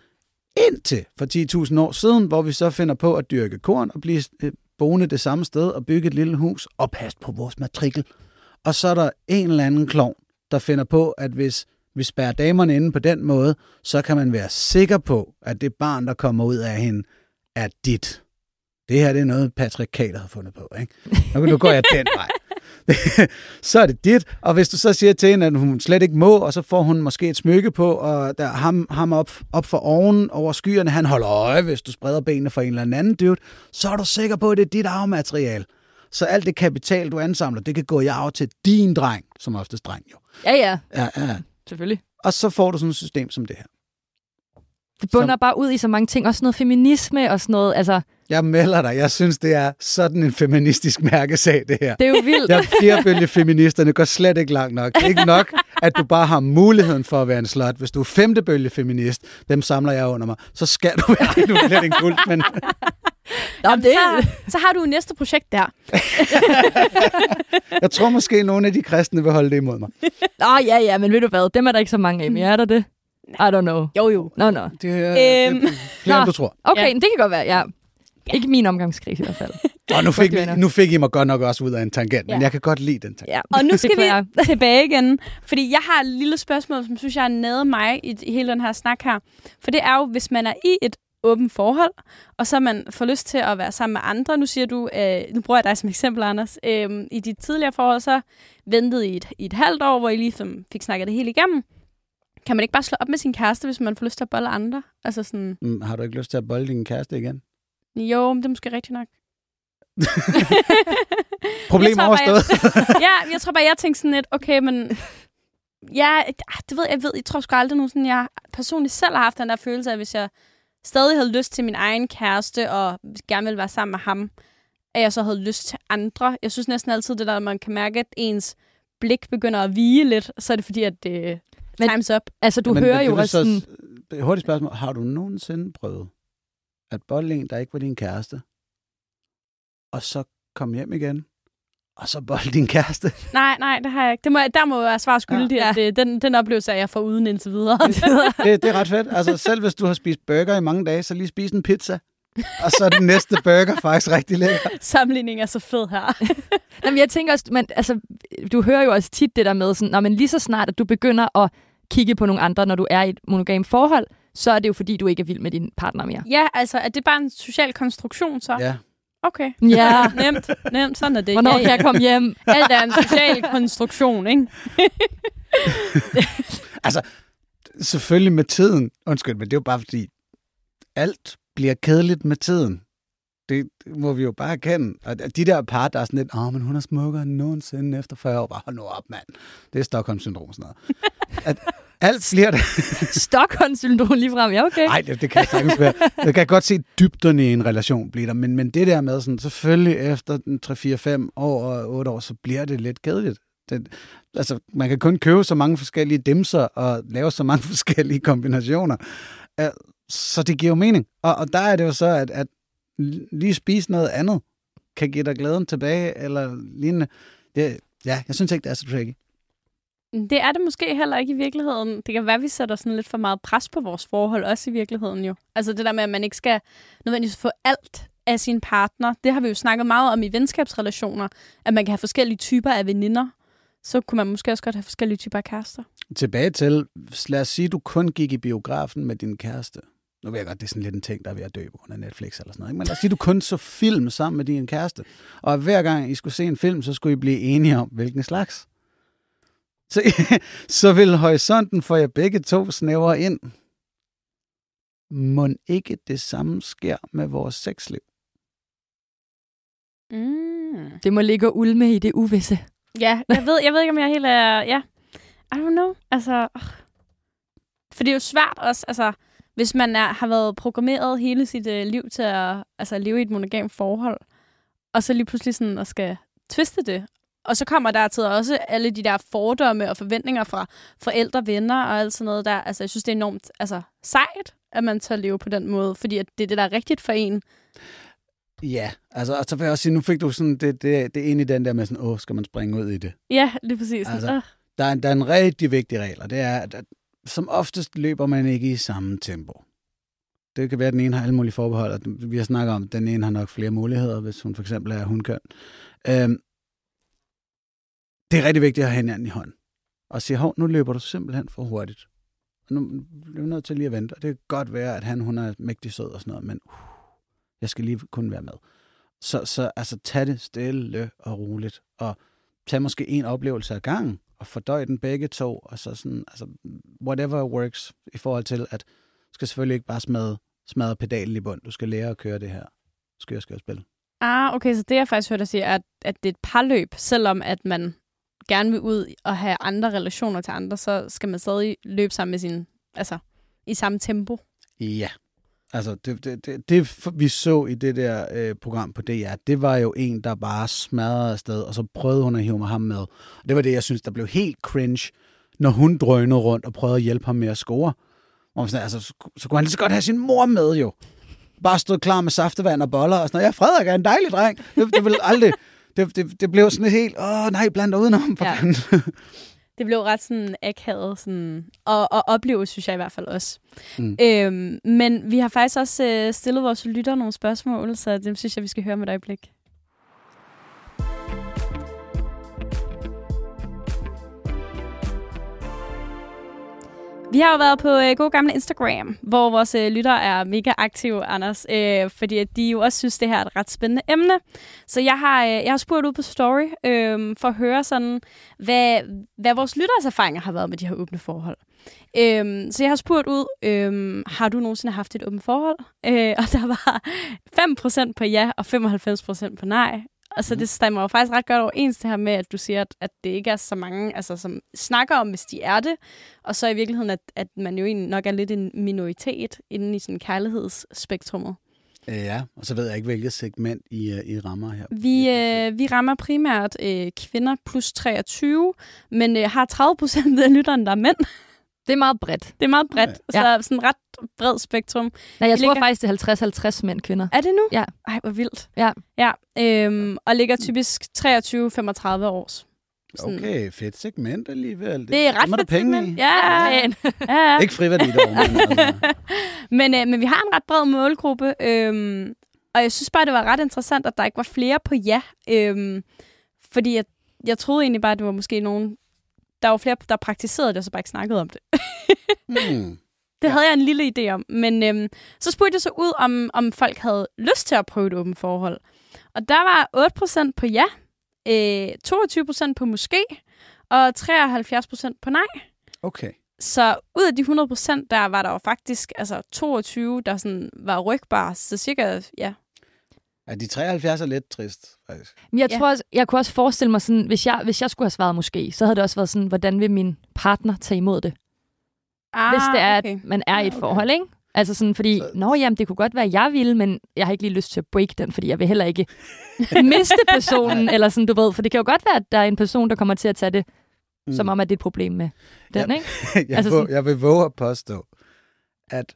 indtil for 10.000 år siden, hvor vi så finder på at dyrke korn og blive øh, boende det samme sted og bygge et lille hus og passe på vores matrikel. Og så er der en eller anden klovn, der finder på, at hvis vi spærrer damerne inde på den måde, så kan man være sikker på, at det barn, der kommer ud af hende, er dit. Det her det er noget, patrikater har fundet på. Ikke? Nu, nu går jeg den vej. [laughs] så er det dit. Og hvis du så siger til hende, at hun slet ikke må, og så får hun måske et smykke på, og der ham, ham op, op for oven over skyerne, han holder øje, hvis du spreder benene for en eller anden dude, så er du sikker på, at det er dit arvemateriale. Så alt det kapital, du ansamler, det kan gå i arv til din dreng, som oftest dreng jo. Ja, ja. Ja, ja. Selvfølgelig. Og så får du sådan et system som det her. Det bunder som... bare ud i så mange ting. Også noget feminisme og sådan noget. Altså, jeg melder dig. Jeg synes, det er sådan en feministisk mærkesag, det her. Det er jo vildt. Der flerbølge feministerne går slet ikke langt nok. Det er ikke nok, at du bare har muligheden for at være en slot. Hvis du er femtebølge feminist, dem samler jeg under mig, så skal du være nu bliver det en guld, men... Nå, Jamen, det... så, så har du næste projekt der. jeg tror måske, at nogle af de kristne vil holde det imod mig. Nå, ja, ja, men ved du hvad? Dem er der ikke så mange af. Men er der det? I don't know. Jo, jo. No, no. Det er, øhm, det er flere, end du tror. Okay, ja. det kan godt være, ja. Ja. Ikke min omgangskreds i hvert fald. [laughs] Og nu fik, vi, nu fik I mig godt nok også ud af en tangent, ja. men jeg kan godt lide den tangent. Ja. Og nu skal vi [laughs] tilbage igen, fordi jeg har et lille spørgsmål, som synes jeg er nede mig i, i hele den her snak her. For det er jo, hvis man er i et åbent forhold, og så man får lyst til at være sammen med andre. Nu siger du, øh, nu bruger jeg dig som eksempel, Anders. Øh, I dit tidligere forhold, så ventede I et, i et halvt år, hvor I ligesom fik snakket det hele igennem. Kan man ikke bare slå op med sin kæreste, hvis man får lyst til at bolle andre? Altså sådan... Mm, har du ikke lyst til at bolle din kæreste igen? Jo, men det er måske rigtigt nok. [laughs] Problem jeg overstået. jeg, [laughs] ja, jeg tror bare, jeg tænkte sådan lidt, okay, men... Ja, ah, det ved jeg, ved, jeg tror sgu aldrig nu, sådan, jeg personligt selv har haft den der følelse af, hvis jeg stadig havde lyst til min egen kæreste, og gerne ville være sammen med ham, at jeg så havde lyst til andre. Jeg synes næsten altid det der, at man kan mærke, at ens blik begynder at vige lidt, så er det fordi, at det men, time's up. Altså, du men, hører men, jo også sådan... Hurtigt spørgsmål. Har du nogensinde prøvet at bolle en, der ikke var din kæreste, og så kom hjem igen, og så bolle din kæreste? Nej, nej, det har jeg ikke. Det må, der må være svar skyldig, ja. at det, den, den oplevelse er jeg får uden indtil videre. [laughs] det, det er ret fedt. Altså, selv hvis du har spist burger i mange dage, så lige spis en pizza. og så er den næste burger faktisk rigtig lækker. Sammenligning er så fed her. [laughs] Jamen, jeg tænker også, man, altså, du hører jo også tit det der med, sådan, når man lige så snart, at du begynder at kigge på nogle andre, når du er i et monogam forhold, så er det jo fordi, du ikke er vild med din partner mere. Ja, altså, er det bare en social konstruktion så? Ja. Okay. Ja. [laughs] nemt, nemt, sådan er det. Hvornår ja, kan jeg komme hjem? [laughs] Alt er en social konstruktion, ikke? [laughs] altså, selvfølgelig med tiden. Undskyld, men det er jo bare fordi, alt bliver kedeligt med tiden. Det må vi jo bare erkende. Og de der par, der er sådan lidt, åh, oh, men hun er smukkere end nogensinde efter 40 år. Bare hold nu op, mand. Det er Stockholm-syndrom sådan noget. At alt bliver det. [laughs] Stockholm-syndrom lige frem, ja okay. Nej, det, det kan sagtens være. Jeg kan godt se dybderne i en relation blive der, men, men det der med sådan, selvfølgelig efter 3-4-5 år og 8 år, så bliver det lidt kedeligt. Det, altså, man kan kun købe så mange forskellige dimser og lave så mange [laughs] forskellige kombinationer. Så det giver jo mening. Og, og der er det jo så, at, at lige spise noget andet kan give dig glæden tilbage, eller lignende. Det, ja, jeg synes ikke, det er så tricky. Det er det måske heller ikke i virkeligheden. Det kan være, at vi sætter sådan lidt for meget pres på vores forhold, også i virkeligheden jo. Altså det der med, at man ikke skal nødvendigvis få alt af sin partner. Det har vi jo snakket meget om i venskabsrelationer, at man kan have forskellige typer af veninder. Så kunne man måske også godt have forskellige typer af kærester. Tilbage til, lad os sige, at du kun gik i biografen med din kæreste. Nu ved jeg godt, det er sådan lidt en ting, der er ved at dø på grund af Netflix eller sådan noget. Ikke? Men lad os sige, at du kun så film sammen med din kæreste. Og hver gang I skulle se en film, så skulle I blive enige om, hvilken slags. Så, [laughs] så vil horisonten for jer begge to snævre ind. Må ikke det samme sker med vores sexliv? Mm. Det må ligge og ulme i det uvisse. Ja, jeg ved, jeg ved ikke, om jeg helt er... Ja, I don't know. Altså, øh. for det er jo svært også, altså, hvis man er, har været programmeret hele sit øh, liv til at altså, leve i et monogamt forhold, og så lige pludselig sådan at skal twiste det. Og så kommer der til også alle de der fordomme og forventninger fra forældre, venner og alt sådan noget der. Altså, jeg synes, det er enormt altså, sejt, at man tager leve på den måde, fordi at det er det, der er rigtigt for en. Ja, altså, og så vil jeg også sige, nu fik du sådan, det, det, det er i den der med sådan, åh, skal man springe ud i det? Ja, lige præcis. Altså, Øh. Der er, der er en rigtig vigtig regel, og det er, at, at som oftest løber man ikke i samme tempo. Det kan være, at den ene har alle mulige forbehold, og vi har snakket om, at den ene har nok flere muligheder, hvis hun for eksempel er hundkøn. Øhm, det er rigtig vigtigt at have hinanden i hånden. Og sige, hov, nu løber du simpelthen for hurtigt. Og nu bliver vi nødt til lige at vente. Og det kan godt være, at han hun er mægtig sød og sådan noget, men uh, jeg skal lige kun være med. Så, så altså, tag det stille og roligt, og tag måske en oplevelse ad gangen, og fordøj den begge to, og så sådan, altså, whatever works, i forhold til, at du skal selvfølgelig ikke bare smadre, smadre pedalen i bund. Du skal lære at køre det her skør, spil. Ah, okay, så det jeg faktisk hørt dig sige, er, at, at det er et parløb, selvom at man gerne vil ud og have andre relationer til andre, så skal man stadig løbe sammen med sin, altså i samme tempo. Ja. Altså, det, det, det, det vi så i det der øh, program på DR, det var jo en, der bare smadrede afsted, og så prøvede hun at hive mig ham med. Det var det, jeg synes, der blev helt cringe, når hun drønede rundt og prøvede at hjælpe ham med at score. Og sådan, altså, så, så kunne han lige så godt have sin mor med jo. Bare stod klar med saftevand og boller og sådan noget. Ja, Frederik er en dejlig dreng. Det, det vil aldrig... Det, det, det blev sådan et helt, åh nej, blandt udenom. For Ja. [laughs] Det blev ret sådan akavet sådan, og, og opleve, synes jeg i hvert fald også. Mm. Øhm, men vi har faktisk også øh, stillet vores lytter nogle spørgsmål, så dem synes jeg, vi skal høre med et øjeblik. Vi har jo været på øh, god gamle Instagram, hvor vores øh, lytter er mega aktive, Anders, øh, fordi at de jo også synes, det her er et ret spændende emne. Så jeg har, øh, jeg har spurgt ud på Story øh, for at høre sådan, hvad, hvad vores lytteres erfaringer har været med de her åbne forhold. Øhm, så jeg har spurgt ud, øhm, har du nogensinde haft et åbent forhold? Øh, og der var 5% på ja og 95% på nej. Og så det stemmer jo faktisk ret godt overens det her med, at du siger, at, at det ikke er så mange, altså, som snakker om, hvis de er det. Og så i virkeligheden, at, at man jo egentlig nok er lidt en minoritet inden i sådan kærlighedsspektrummet. Ja, og så ved jeg ikke, hvilket segment I, øh, I rammer her. Vi, øh, vi rammer primært øh, kvinder plus 23, men øh, har 30 procent af lytterne, der er mænd. Det er meget bredt. Det er meget bredt, Ja. så sådan ret bred spektrum. Nej, jeg Vi tror ligger- faktisk, det er 50-50 mænd kvinder. Er det nu? Ja. Ej, hvor vildt. Ja. Ja, øhm, og ligger typisk 23-35 års. Sådan. Okay, fedt segment alligevel. Det er ret dem er der fedt penge segment. i. Ja, ja, ja. Ikke friværdi dog, men altså. [laughs] men, øh, men vi har en ret bred målgruppe, øhm, og jeg synes bare, det var ret interessant, at der ikke var flere på ja. Øhm, fordi jeg, jeg troede egentlig bare, at det var måske nogen... Der var flere, der praktiserede det, og så bare ikke snakkede om det. [laughs] Hmm. Det ja. havde jeg en lille idé om. Men øhm, så spurgte jeg så ud, om, om folk havde lyst til at prøve et åbent forhold. Og der var 8% på ja, øh, 22% på måske, og 73% på nej. Okay. Så ud af de 100% der var der jo faktisk altså 22, der sådan var rygbare. Så cirka, ja. Ja, de 73 er lidt trist, faktisk. Men jeg Ja. tror også, jeg kunne også forestille mig sådan, hvis jeg, hvis jeg skulle have svaret måske, så havde det også været sådan, hvordan vil min partner tage imod det? Ah, hvis det er, okay. at man er i et okay. forhold, ikke? Altså sådan, fordi, Så- nå jamen, det kunne godt være, at jeg ville, men jeg har ikke lige lyst til at break den, fordi jeg vil heller ikke [laughs] miste personen, eller sådan, du ved. For det kan jo godt være, at der er en person, der kommer til at tage det, mm. som om, at det er et problem med den, Ja. ikke? [laughs] jeg, Altså altså sådan- jeg vil våge at påstå, at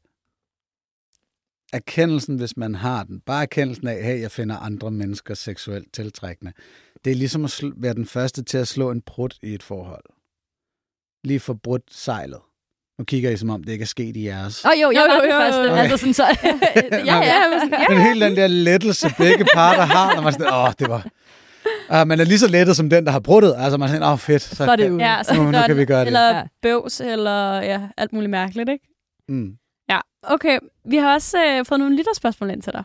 erkendelsen, hvis man har den, bare erkendelsen af, hey, jeg finder andre mennesker seksuelt tiltrækkende, det er ligesom at være den første til at slå en brud i et forhold. Lige få brudt sejlet. Nu kigger I, som om det ikke er sket i jeres. Åh oh, jo, jeg Jo, var jo, den jo, første. Okay. Altså sådan så... [laughs] ja, ja, ja, sådan, ja. Men hele den der lettelse, begge parter har, når man sådan, åh, det var... Uh, man er lige så lettet som den, der har bruttet. Altså, man er sådan, åh, fedt. Så, Så er det kan- ude. Ja, så Nu- nu kan vi gøre det. Eller bøvs, eller ja, alt muligt mærkeligt, ikke? Mm. Okay. Vi har også øh, fået nogle lytterspørgsmål ind til dig.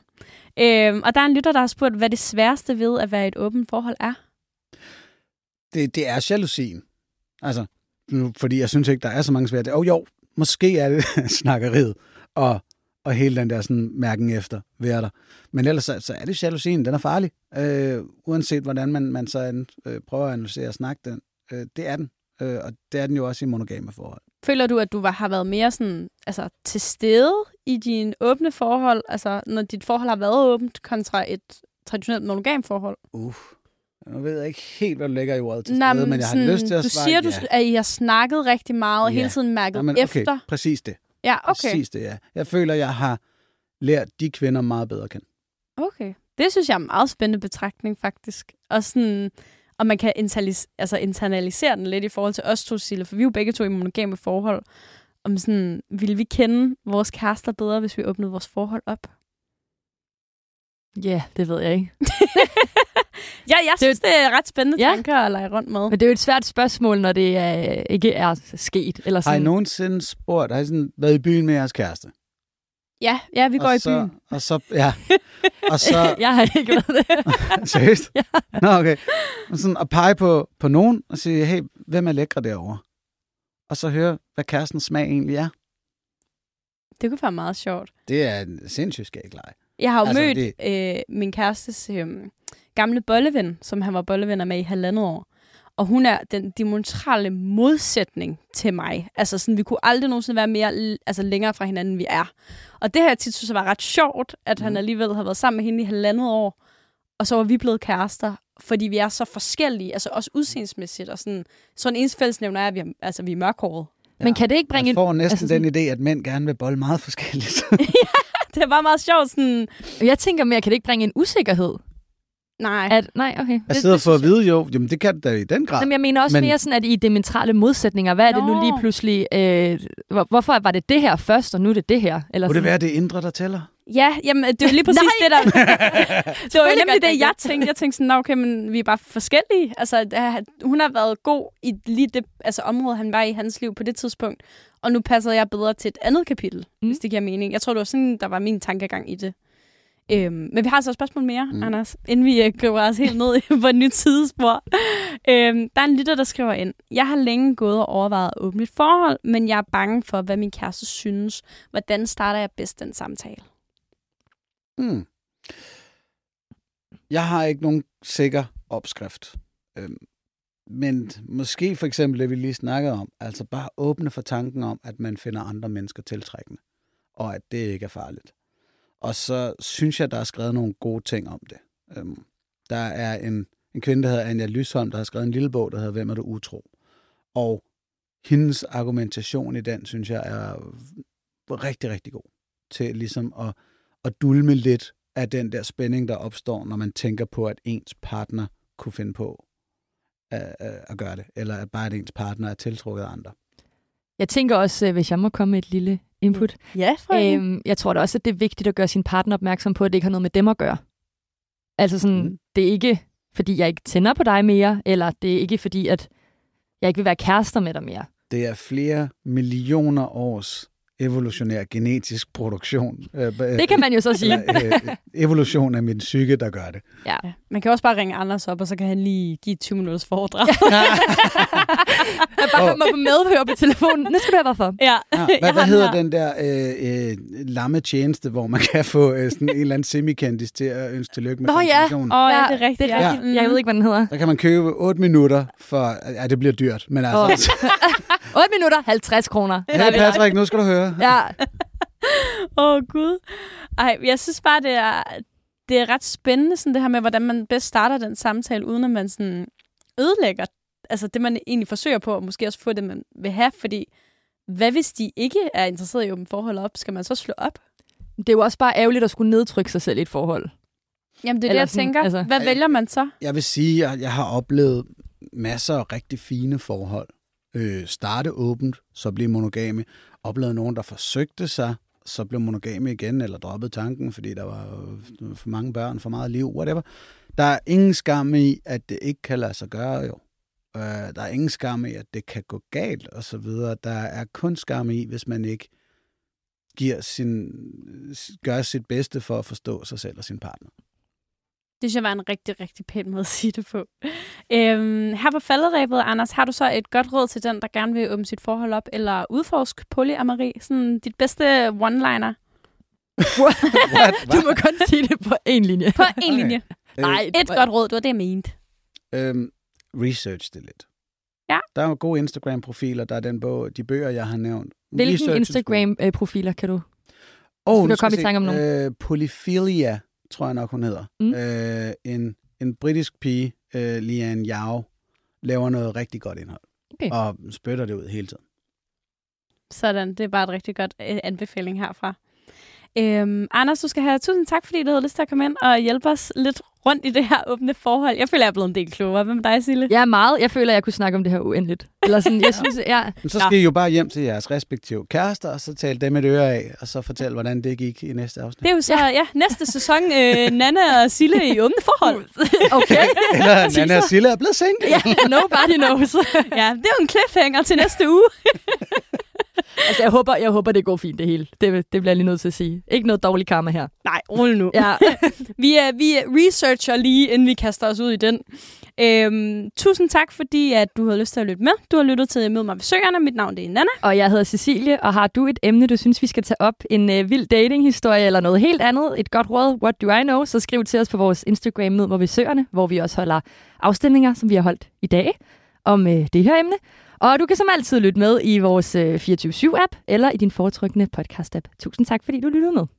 Øhm, og der er en lytter, der har spurgt, hvad det sværeste ved at være i et åbent forhold er. det, det er jalousien. Altså, nu, fordi jeg synes ikke, der er så mange svære. Oh, jo, måske er det [laughs] snakkeriet og, og hele den der sådan, mærken efter ved der. Men ellers så, så er det jalousien, den er farlig. Øh, uanset hvordan man, man så øh, prøver at analysere og snakke den. Øh, det er den. Øh, og det er den jo også i monogame forhold. Føler du, at du har været mere sådan, altså, til stede i dine åbne forhold, altså når dit forhold har været åbent kontra et traditionelt monogam forhold? Uh. Nu ved jeg ikke helt, hvad du lægger i ordet til Nej, stede, men jeg har lyst til at du svare siger, ja. du, at I har snakket rigtig meget og Ja. hele tiden mærket Jamen, okay, efter. præcis det. Ja, okay. Præcis det, ja. Jeg føler, jeg har lært de kvinder meget bedre at kende. Okay. Det synes jeg er en meget spændende betragtning, faktisk. Og sådan, og man kan internalis- altså internalisere den lidt i forhold til os to, Sille, for vi er jo begge to i monogame forhold. Om sådan, ville vi kende vores kærester bedre, hvis vi åbnede vores forhold op? Ja, det ved jeg ikke. [laughs] Ja, jeg synes, det er ret spændende Ja. tanker at lege rundt med. Men det er jo et svært spørgsmål, når det er, ikke er sket. Eller Har I sådan. nogensinde spurgt, har I sådan været i byen med jeres kæreste? Ja, ja, vi går og i så, byen. Og så, ja. Og så, [laughs] jeg har ikke været det. [laughs] seriøst? Ja. Nå, okay. Og sådan at pege på, på nogen og sige, hey, hvem er lækre derovre? Og så høre, hvad kærestens smag egentlig er. Det kunne være meget sjovt. Det er en sindssygt skæg leg. Jeg har jo Altså, mødt det... øh, min kærestes øh, gamle bolleven, som han var bollevenner med i halvandet år. Og hun er den diametrale modsætning til mig. Altså sådan, vi kunne aldrig nogensinde være mere altså, længere fra hinanden, end vi er. Og det her tit synes jeg var ret sjovt, at han Mhm. alligevel har været sammen med hende i halvandet år. Og så var vi blevet kærester, fordi vi er så forskellige, altså også udseendsmæssigt. Og sådan, så en eneste fællesnævner er, at vi er, altså, vi er mørkhårede. Men kan det ikke bringe en... får næsten altså den idé, at mænd gerne vil bolle meget forskelligt. [laughs] Det var meget sjovt, sådan, Jeg tænker mere, kan det ikke bringe en usikkerhed? Nej. At, nej, okay. Jeg sidder for at vide, jo, jamen det kan det da i den grad. Jamen, jeg mener også Men- mere sådan, at i diametrale modsætninger, hvad er det nu lige pludselig... Øh, hvor, hvorfor var det det her først, og nu er det det her? Eller Kunne det sådan? være det indre, der tæller? Ja, jamen, det er lige [laughs] præcis det, der... [laughs] det var nemlig det, det jeg det. tænkte. Jeg tænkte sådan, "Nå, okay, men vi er bare forskellige. Altså, hun har været god i lige det altså, område, han var i hans liv på det tidspunkt. Og nu passer jeg bedre til et andet kapitel. Mm. hvis det giver mening. Jeg tror, det var sådan, der var min tankegang i det. Øhm, men vi har altså et spørgsmål mere, Mm. mm. Anders, inden vi øh, griber os helt ned [laughs] på et nyt tidsspor. Øhm, der er en lytter, der skriver ind. Jeg har længe gået og overvejet at åbne et forhold, men jeg er bange for, hvad min kæreste synes. Hvordan starter jeg bedst den samtale? Hmm. Jeg har ikke nogen sikker opskrift. Øhm, men måske for eksempel det, vi lige snakkede om, altså bare åbne for tanken om, at man finder andre mennesker tiltrækkende, og at det ikke er farligt. Og så synes jeg, der er skrevet nogle gode ting om det. Øhm, der er en, en kvinde, der hedder Anja Lysholm, der har skrevet en lille bog, der hedder Hvem er du utro? Og hendes argumentation i den, synes jeg, er rigtig, rigtig god til ligesom at, at dulme lidt af den der spænding, der opstår, når man tænker på, at ens partner kunne finde på at, at, gøre det, eller at bare at ens partner er tiltrukket af andre. Jeg tænker også, øh, hvis jeg må komme med et lille input. Ja, for Øhm, jeg tror da også, at det er vigtigt at gøre sin partner opmærksom på, at det ikke har noget med dem at gøre. Altså sådan, Mm. mm. det er ikke, fordi jeg ikke tænder på dig mere, eller det er ikke, fordi at jeg ikke vil være kærester med dig mere. Det er flere millioner års evolutionær genetisk produktion. Øh, det kan man jo så [laughs] sige. Eller, øh, evolution af min psyke, der gør det. Ja. Man kan også bare ringe Anders op, og så kan han lige give 20 minutters foredrag. [laughs] jeg bare må medhøre på telefonen. Nu skal du høre, hvorfor. Ja. [laughs] ja. Hvad, hvad hedder den der øh, øh, lamme tjeneste, hvor man kan få øh, sådan en eller anden semikendis til at ønske tillykke med Nå ja, oh, ja, det er rigtigt. Det er rigtigt. Ja. Jeg ved ikke, hvad den hedder. Der kan man købe 8 minutter for... Ja, det bliver dyrt, men altså... Oh. 8 minutter, 50 kroner. Hey Patrick, nu skal du høre. [laughs] Ja. Åh, oh, Gud. Ej, jeg synes bare, det er, det er ret spændende, sådan det her med, hvordan man bedst starter den samtale, uden at man sådan ødelægger altså det, man egentlig forsøger på, og måske også få det, man vil have, fordi hvad hvis de ikke er interesseret i åbent forhold op? Skal man så slå op? Det er jo også bare ærgerligt at skulle nedtrykke sig selv i et forhold. Jamen, det er Eller det, jeg sådan, tænker. Altså, hvad vælger man så? Jeg vil sige, at jeg har oplevet masser af rigtig fine forhold. Øh, starte åbent, så blive monogame. Oplevet nogen, der forsøgte sig, så blev monogame igen, eller droppede tanken, fordi der var øh, for mange børn, for meget liv, whatever. Der er ingen skam i, at det ikke kan lade sig gøre, jo. Øh, der er ingen skam i, at det kan gå galt, og så videre. Der er kun skam i, hvis man ikke giver sin, gør sit bedste for at forstå sig selv og sin partner. Det synes jeg var en rigtig, rigtig pæn måde at sige det på. Øhm, her på falderæbet, Anders, har du så et godt råd til den, der gerne vil åbne sit forhold op, eller udforske polyamori? Sådan dit bedste one-liner? What? [laughs] What? Du må kun sige det på én linje. På én linje. Okay. Nej, et godt råd, det var det, jeg mente. Øhm, research det lidt. Ja. Der er jo gode Instagram-profiler, der er den bog, de bøger, jeg har nævnt. Hvilke Instagram-profiler kan du? Oh, du komme i tanke om nogen? Øh, Polyphilia, tror jeg nok, hun hedder. Mm. Øh, en, en britisk pige, øh, Lian Yao, laver noget rigtig godt indhold. Okay. Og spytter det ud hele tiden. Sådan, det er bare et rigtig godt øh, anbefaling herfra. Øhm, Anders, du skal have tusind tak, fordi du havde lyst til at komme ind og hjælpe os lidt rundt i det her åbne forhold. Jeg føler, jeg er blevet en del klogere. Hvad med dig, Sille? Ja, meget. Jeg føler, jeg kunne snakke om det her uendeligt. Eller sådan, jeg [laughs] synes, ja. Men så skal ja. I jo bare hjem til jeres respektive kærester, og så tale dem et øre af, og så fortælle, hvordan det gik i næste afsnit. Det er jo så, ja, ja næste sæson, øh, Nana og Sille i åbne forhold. [laughs] okay. [laughs] Eller Nana og Sille er blevet single. ja, nobody knows. ja, det er jo en cliffhanger til næste uge. [laughs] altså, jeg håber, jeg håber, det går fint, det hele. Det, det bliver jeg lige nødt til at sige. Ikke noget dårligt karma her. Nej, rolig nu. Ja. [laughs] vi, er, vi researcher lige, inden vi kaster os ud i den. Øhm, tusind tak, fordi at du har lyst til at lytte med. Du har lyttet til Mød mig ved søgerne. Mit navn det er Nana. Og jeg hedder Cecilie, og har du et emne, du synes, vi skal tage op? En øh, vild datinghistorie eller noget helt andet? Et godt råd? What do I know? Så skriv til os på vores Instagram Mød mig ved søgerne, hvor vi også holder afstemninger, som vi har holdt i dag, om øh, det her emne. Og du kan som altid lytte med i vores øh, 24-7-app eller i din foretrykne podcast-app. Tusind tak, fordi du lyttede med.